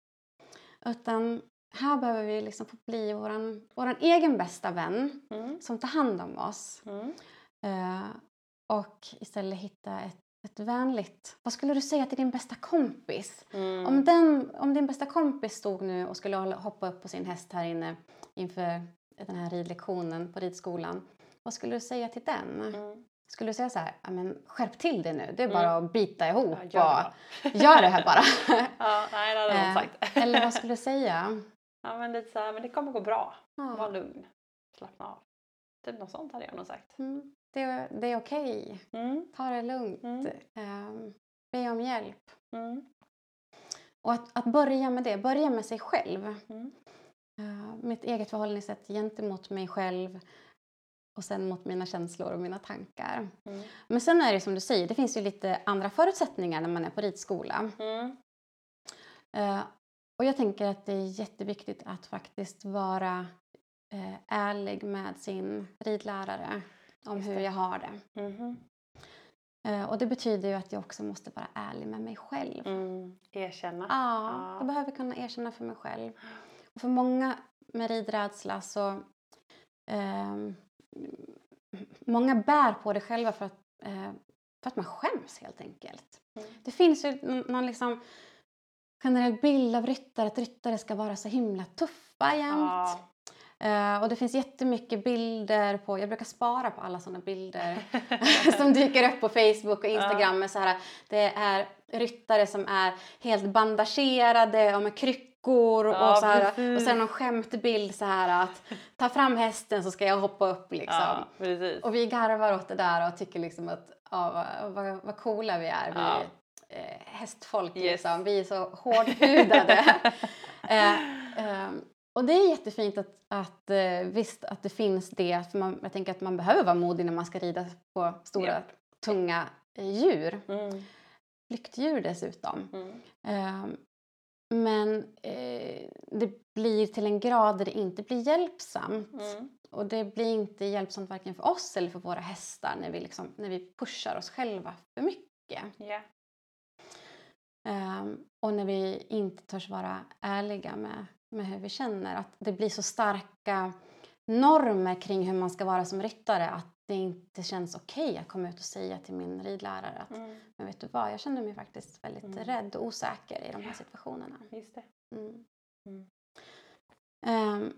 B: Utan här behöver vi liksom få bli våran, våran egen bästa vän
A: Mm.
B: som tar hand om oss
A: Mm.
B: eh, och istället hitta ett, ett vänligt... Vad skulle du säga till din bästa kompis?
A: Mm.
B: Om, den, om din bästa kompis stod nu och skulle hoppa upp på sin häst här inne inför den här ridlektionen på ridskolan. Vad skulle du säga till den?
A: Mm.
B: Skulle du säga så här, "Ja, men skärp till dig nu, det är
A: Mm.
B: bara att bita ihop
A: Ja, gör
B: och [LAUGHS] gör det här bara. [LAUGHS]
A: Ja, nej, det hade
B: Eh,
A: sagt. [LAUGHS]
B: Eller vad skulle du säga?
A: Ja, men lite så här, men det kommer gå bra. Var
B: Ja,
A: lugn. Slappna av. Typ något sånt hade jag nog sagt.
B: mm, det, det är okej,
A: Mm.
B: ta det lugnt,
A: Mm.
B: Ehm, be om hjälp.
A: Mm.
B: Och att, att börja med det, börja med sig själv.
A: Mm.
B: Uh, mitt eget förhållningssätt gentemot mig själv och sen mot mina känslor och mina tankar.
A: Mm.
B: Men sen är det som du säger, det finns ju lite andra förutsättningar när man är på ridskola.
A: Mm.
B: Eh, och jag tänker att det är jätteviktigt att faktiskt vara eh, ärlig med sin ridlärare om hur jag har det. Eh, och det betyder ju att jag också måste vara ärlig med mig själv.
A: Mm. Erkänna.
B: Ja,
A: Ja.
B: jag behöver kunna erkänna för mig själv. Och för många med ridrädsla så... ehm, många bär på det själva för att, eh, för att man skäms helt enkelt.
A: Mm.
B: Det finns ju någon liksom generell bild av ryttare, att ryttare ska vara så himla tuffa jämt.
A: Ja.
B: Eh, och det finns jättemycket bilder på, jag brukar spara på alla sådana bilder [LAUGHS] [LAUGHS] som dyker upp på Facebook och Instagram med så här, det är ryttare som är helt bandagerade och med kryckor
A: Ja,
B: och så här, och sen någon skämtbild så här att ta fram hästen så ska jag hoppa upp liksom.
A: ja.
B: Och vi garvar åt det där och tycker liksom att ja, vad, vad, vad coola vi är, vi
A: Ja.
B: eh, hästfolk
A: Yes.
B: liksom. Vi är så hårdhudade. [LAUGHS] [LAUGHS] eh, ehm, och det är jättefint att, att eh, visst att det finns det, för man, jag tänker att man behöver vara modig när man ska rida på stora
A: Japp.
B: tunga eh, djur.
A: Mm.
B: Flyktdjur dessutom.
A: Mm.
B: Men eh, det blir till en grad där det inte blir hjälpsamt.
A: Mm.
B: Och det blir inte hjälpsamt varken för oss eller för våra hästar när vi, liksom, när vi pushar oss själva för mycket.
A: Ja.
B: Ehm, och när vi inte törs vara ärliga med, med hur vi känner. Att det blir så starka normer kring hur man ska vara som ryttare att det inte känns okej att komma ut och säga till min ridlärare att
A: Mm.
B: men vet du vad, jag känner mig faktiskt väldigt
A: Mm.
B: rädd och osäker i de här situationerna.
A: Just det.
B: Ehm,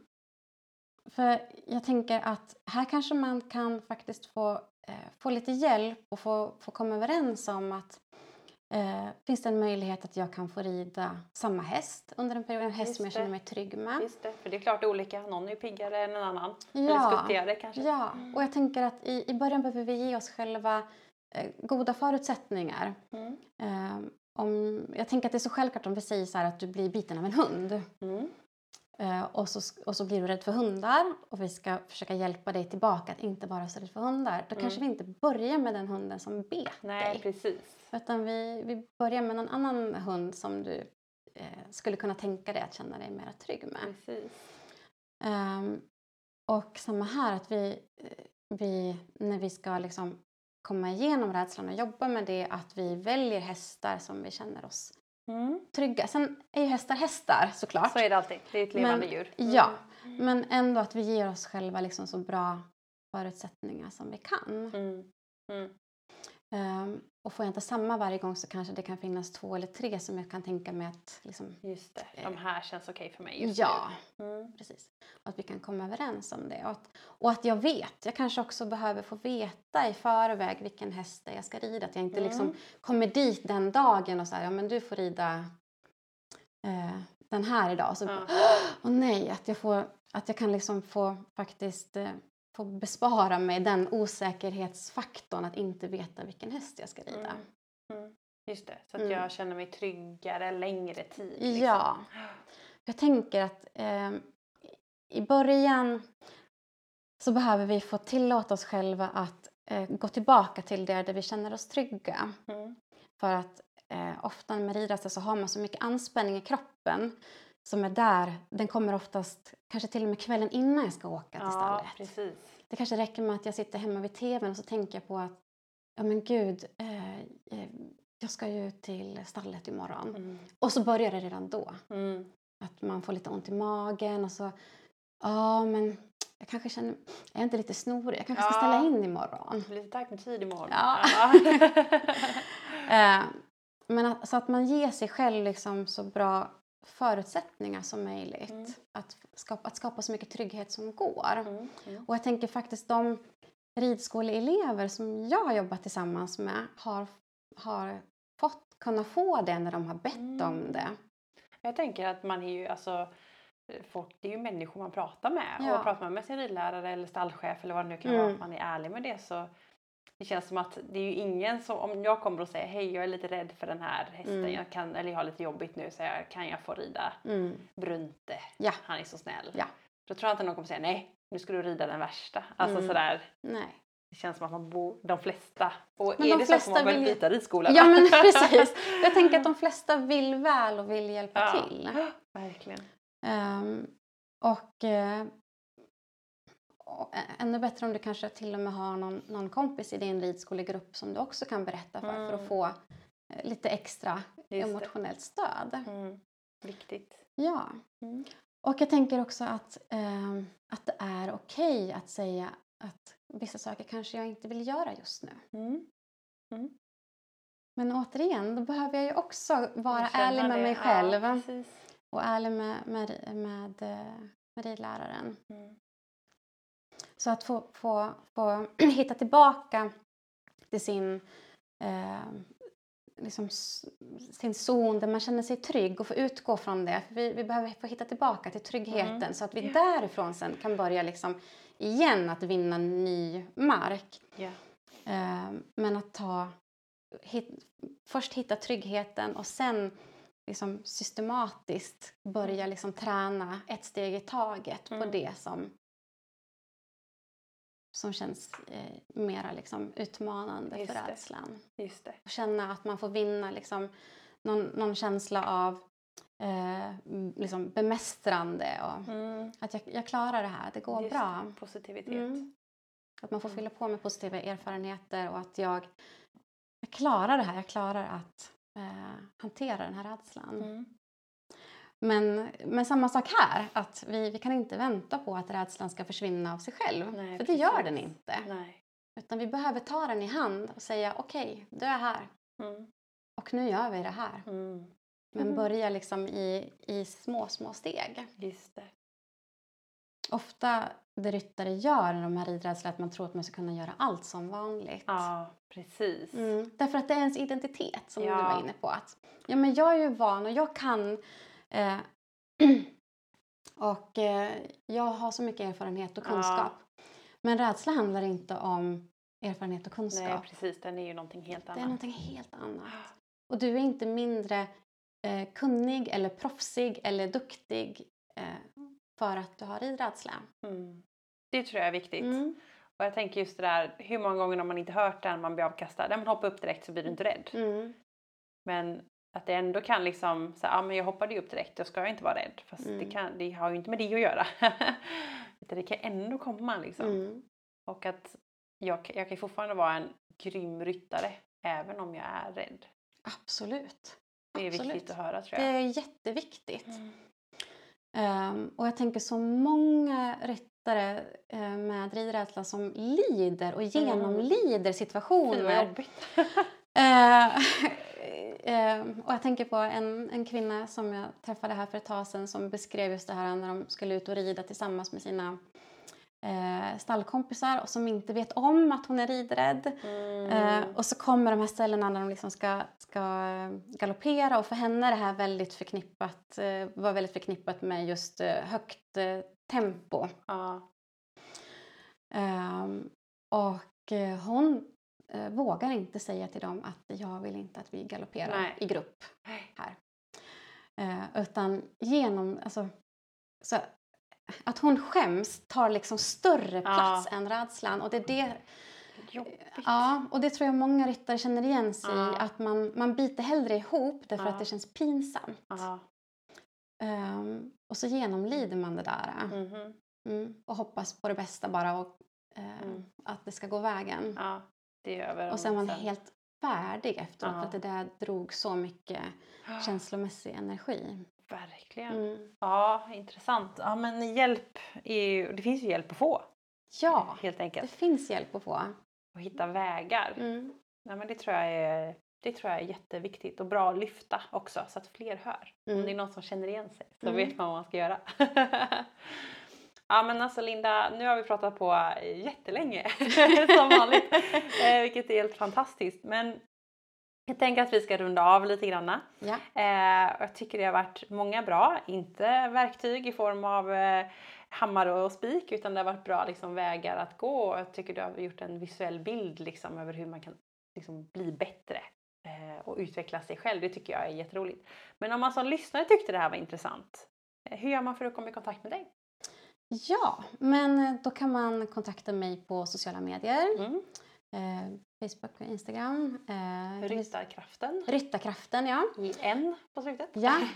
B: för jag tänker att här kanske man kan faktiskt få, eh, få lite hjälp och få, få komma överens om att eh, finns det en möjlighet att jag kan få rida samma häst under en period, en häst
A: Just
B: som jag känner mig trygg med.
A: Just det. För det är klart olika. Någon är ju piggare än en annan.
B: Ja.
A: Eller skuttigare kanske.
B: Ja, och jag tänker att i, i början behöver vi ge oss själva eh, goda förutsättningar.
A: Mm.
B: Eh, om, jag tänker att det är så självklart om vi säger så här att du blir biten av en hund.
A: Mm.
B: Eh, och, så, och så blir du rädd för hundar och vi ska försöka hjälpa dig tillbaka att inte vara så rädd för hundar. Då kanske vi inte börjar med den hunden som bet
A: Mm. Nej,
B: dig.
A: precis.
B: Utan vi, vi börjar med någon annan hund som du eh, skulle kunna tänka dig att känna dig mer trygg med.
A: precis.
B: Ehm, och samma här, att vi, eh, vi när vi ska liksom komma igenom rädslan och jobba med det, att vi väljer hästar som vi känner oss
A: Mm.
B: trygga. Sen är ju hästar hästar såklart.
A: Så är det alltid. Det är ett levande
B: Men-
A: djur.
B: Ja, men ändå att vi ger oss själva liksom så bra förutsättningar som vi kan.
A: Mm. Mm.
B: Och får jag inte samma varje gång så kanske det kan finnas två eller tre som jag kan tänka mig att liksom,
A: Just det. De här känns okej för mig just
B: ja.
A: Mm.
B: precis. Och att vi kan komma överens om det. Och att, och att jag vet, jag kanske också behöver få veta i förväg vilken häst det är jag ska rida. Att jag inte liksom
A: Mm.
B: kommer dit den dagen och säger ja men du får rida eh, den här idag. Så,
A: Ja.
B: Åh nej, att jag, får, att jag kan liksom få faktiskt eh, få bespara mig den osäkerhetsfaktorn att inte veta vilken häst jag ska rida.
A: Mm. Mm. Just det, så att
B: Mm.
A: jag känner mig tryggare längre tid. liksom.
B: Ja. Jag tänker att eh, i början så behöver vi få tillåta oss själva att eh, gå tillbaka till det där vi känner oss trygga.
A: Mm.
B: För att eh, ofta med ridrädsla så har man så mycket anspänning i kroppen som är där. Den kommer oftast kanske till och med kvällen innan jag ska åka till
A: Ja,
B: stallet.
A: precis.
B: Det kanske räcker med att jag sitter hemma vid tvn och så tänker jag på att ja men gud, eh, eh, jag ska ju till stallet imorgon.
A: Mm.
B: Och så börjar det redan då.
A: Mm.
B: Att man får lite ont i magen och så, ja men jag kanske känner, är jag inte lite snorig? Jag kanske ska
A: Ja.
B: ställa in imorgon.
A: Det blir lite tajt med tid imorgon.
B: Ja. [LAUGHS] Eh, men att, så att man ger sig själv liksom så bra förutsättningar som möjligt.
A: Mm.
B: Att, skapa, att skapa så mycket trygghet som går.
A: Mm. Mm.
B: Och jag tänker faktiskt de ridskoleelever som jag har jobbat tillsammans med har, har fått kunna få det när de har bett
A: Mm.
B: om det.
A: Jag tänker att man är ju alltså Folk, det är ju människor man pratar med
B: Ja.
A: och pratar man med sin ridlärare eller stallchef eller vad det nu kan
B: Mm.
A: vara, att man är ärlig med det så det känns som att det är ju ingen som, om jag kommer och säger hej jag är lite rädd för den här hästen,
B: Mm.
A: jag kan, eller jag har lite jobbigt nu så jag, kan jag få rida
B: Mm.
A: Brunte?
B: Ja.
A: Han är så snäll.
B: Ja.
A: Då tror jag inte någon kommer säga nej, nu ska du rida den värsta. Alltså
B: Mm.
A: sådär,
B: Nej.
A: det känns som att man bor, de flesta, och
B: Men
A: är
B: de
A: det så
B: flesta
A: får man väl
B: vill
A: byta ridskola.
B: Ja men [LAUGHS] precis. Jag tänker att de flesta vill väl och vill hjälpa
A: Ja.
B: till. [GASPS]
A: Verkligen.
B: Ehm, och, ä- ännu bättre om du kanske till och med har någon, någon kompis i din ridskolegrupp som du också kan berätta för för
A: Mm.
B: att få eh, lite extra
A: Just det.
B: emotionellt stöd.
A: Mm. Viktigt.
B: Ja.
A: Mm.
B: Och jag tänker också att, ehm, att det är okej att säga att vissa saker kanske jag inte vill göra just nu.
A: Mm.
B: Men återigen, då behöver jag ju också vara ärlig med
A: det.
B: mig själv
A: Ja,
B: och ärlig med, med, med, eh, med ridläraren.
A: Mm.
B: Så att få, få, få [CLEARS THROAT] hitta tillbaka till sin, eh, liksom, sin zon där man känner sig trygg och få utgå från det. För vi, vi behöver få hitta tillbaka till tryggheten
A: Mm.
B: så att vi därifrån sen kan börja liksom igen att vinna ny mark.
A: Ja.
B: Eh, men att ta, hit, först hitta tryggheten och sen liksom systematiskt börja liksom träna ett steg i taget på
A: Mm.
B: det som, som känns eh, mera liksom utmanande
A: Just
B: för
A: det.
B: rädslan.
A: Just det.
B: Och känna att man får vinna liksom någon, någon känsla av eh, liksom bemästrande och
A: Mm.
B: att jag, jag klarar det här, det går
A: Just
B: bra.
A: Positivitet.
B: Mm. Att man får
A: Mm.
B: fylla på med positiva erfarenheter och att jag, jag klarar det här, jag klarar att eh, hantera den här rädslan.
A: Mm.
B: Men, men samma sak här, att vi, vi kan inte vänta på att rädslan ska försvinna av sig själv.
A: Nej,
B: för det gör
A: precis.
B: den inte.
A: Nej.
B: Utan vi behöver ta den i hand och säga okej, du är här
A: Mm.
B: och nu gör vi det här.
A: Mm.
B: Men
A: Mm.
B: börja liksom i, i små, små steg.
A: Just det.
B: Ofta det ryttare gör när de här ridrädsla är att man tror att man ska kunna göra allt som vanligt.
A: Ja, precis.
B: Mm. Därför att det är ens identitet som
A: Ja.
B: du var inne på. Att, ja, men jag är ju van och jag kan eh, [CLEARS THROAT] och eh, jag har så mycket erfarenhet och
A: Ja.
B: kunskap. Men rädsla handlar inte om erfarenhet och kunskap.
A: Nej, precis. Den är ju någonting helt
B: det
A: annat.
B: är någonting helt annat. Och du är inte mindre eh, kunnig eller proffsig eller duktig eh, för att du har ridrädsla.
A: Mm. Det tror jag är viktigt.
B: Mm.
A: Och jag tänker just det där, hur många gånger har man inte hört det när man blir avkastad? När man hoppar upp direkt så blir du inte rädd.
B: Mm.
A: Men att det ändå kan liksom säga, ja men jag hoppade ju upp direkt, då ska jag inte vara rädd. Fast
B: Mm.
A: det, kan, det har ju inte med det att göra. [LAUGHS] Det kan ändå komma liksom.
B: Mm.
A: Och att jag, jag kan fortfarande vara en grym ryttare även om jag är rädd.
B: Absolut.
A: Det är
B: Absolut.
A: viktigt att höra tror
B: Det
A: jag.
B: är jätteviktigt.
A: Mm.
B: Ehm, och jag tänker så många ryttare eh, med ridrädsla som lider och genomlider
A: Fy vad
B: situationer. Eh, eh, och jag tänker på en, en kvinna som jag träffade här för ett tag sedan som beskrev just det här när de skulle ut och rida tillsammans med sina eh, stallkompisar och som inte vet om att hon är ridrädd.
A: Mm.
B: Eh, och så kommer de här ställena när de liksom ska, ska galoppera och för henne är det här väldigt förknippat, eh, var väldigt förknippat med just eh, högt eh, tempo.
A: Ja.
B: Ehm, och eh, hon eh, vågar inte säga till dem att jag vill inte att vi galopperar
A: Nej.
B: i grupp här. Eh, utan genom, alltså, så att hon skäms tar liksom större plats än rädslan och det är det
A: Jobbigt.
B: Ja, och det tror jag många ryttare känner igen sig
A: Ja.
B: i. Att man, man biter hellre ihop därför
A: Ja.
B: att det känns pinsamt.
A: Ja.
B: Ehm, och så genomlider man det där.
A: Mhm.
B: Mm, och hoppas på det bästa bara och eh,
A: Mm.
B: att det ska gå vägen.
A: Det är över.
B: och sen är man helt färdig efteråt
A: Ja.
B: för att det där drog så mycket [GASPS] känslomässig energi.
A: Verkligen.
B: Mm.
A: Ja, intressant. Ja, men hjälp är ju, det finns ju hjälp att få.
B: Ja,
A: Helt
B: det
A: enkelt.
B: finns hjälp att få.
A: Och hitta vägar.
B: Mm.
A: Ja, men det, tror jag är, det tror jag är jätteviktigt och bra att lyfta också så att fler hör. Om
B: Mm.
A: det är någon som känner igen sig så
B: Mm.
A: vet man vad man ska göra. [LAUGHS] ja men alltså Linda, nu har vi pratat på jättelänge [LAUGHS] som vanligt. [LAUGHS] eh, vilket är helt fantastiskt. Men jag tänker att vi ska runda av lite granna.
B: Ja.
A: Eh, jag tycker det har varit många bra, inte verktyg i form av eh, hammare och spik utan det har varit bra liksom, vägar att gå och jag tycker du har gjort en visuell bild liksom, över hur man kan liksom, bli bättre eh, och utveckla sig själv. Det tycker jag är jätteroligt. Men om man som lyssnare tyckte det här var intressant, hur gör man för att komma i kontakt med dig?
B: Ja, men eh, då kan man kontakta mig på sociala medier.
A: Mm.
B: Eh, Facebook och Instagram. Eh,
A: Ryttarkraften
B: Ryttarkraften, ja.
A: i en på slutet.
B: ja. [LAUGHS]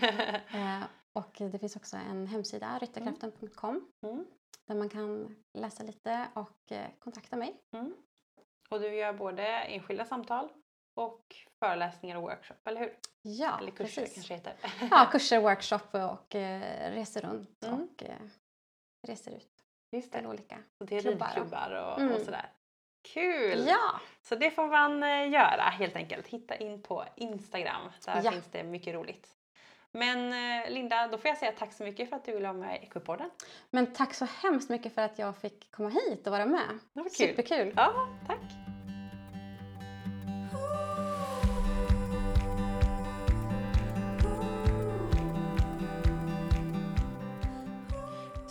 B: Eh, och det finns också en hemsida, ryttarkraften.com,
A: Mm.
B: där man kan läsa lite och eh, kontakta mig.
A: Mm. Och du gör både enskilda samtal och föreläsningar och workshop, eller hur?
B: Ja,
A: Eller kurser
B: precis.
A: kanske heter.
B: Ja, [LAUGHS] kurser, workshop och eh, reser runt
A: Mm.
B: och eh, reser ut
A: Just
B: till
A: det.
B: olika.
A: Så det är
B: klubbar.
A: ridklubbar och,
B: Mm.
A: och sådär. Kul!
B: Ja,
A: Så det får man eh, göra helt enkelt. Hitta in på Instagram. Där
B: Ja.
A: finns det mycket roligt. Men eh, Linda, då får jag säga tack så mycket för att du ville vara med i Equipodden.
B: men tack så hemskt mycket för att jag fick komma hit och vara med.
A: Det var kul.
B: Superkul!
A: Ja, tack!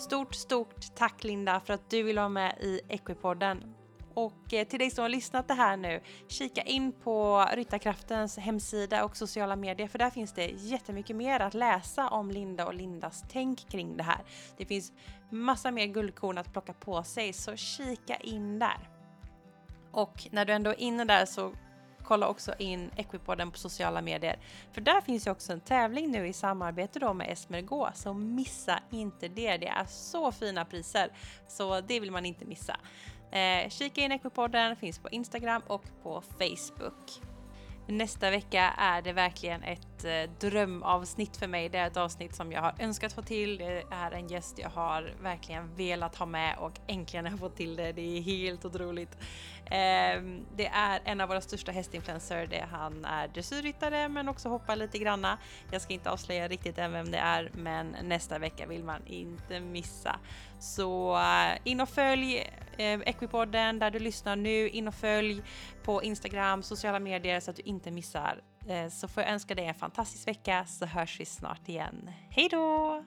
A: Stort, stort tack Linda för att du vill vara med i Equipodden. Och eh, till dig som har lyssnat det här nu, kika in på Ryttarkraftens hemsida och sociala medier för där finns det jättemycket mer att läsa om Linda och Lindas tänk kring det här. Det finns massa mer guldkorn att plocka på sig så kika in där. Och när du ändå är inne där så kolla också in Equipodden på sociala medier. För där finns ju också en tävling nu i samarbete då med Esmergo, så missa inte det. Det är så fina priser, så det vill man inte missa. Eh, kika in Equipodden, finns på Instagram och på Facebook. Nästa vecka är det verkligen ett eh, drömavsnitt för mig. Det är ett avsnitt som jag har önskat få till. Det är en gäst jag har verkligen velat ha med och äntligen har jag fått till det. Det är helt otroligt. Ehm, det är en av våra största hästinfluencer. Han är dressyrryttare men också hoppar lite granna. Jag ska inte avslöja riktigt än vem det är men nästa vecka vill man inte missa. Så eh, in och följ eh, Equipodden där du lyssnar nu. In och följ på Instagram, sociala medier så att du inte missar. Eh, så får jag önska dig en fantastisk vecka så hörs vi snart igen. Hej då!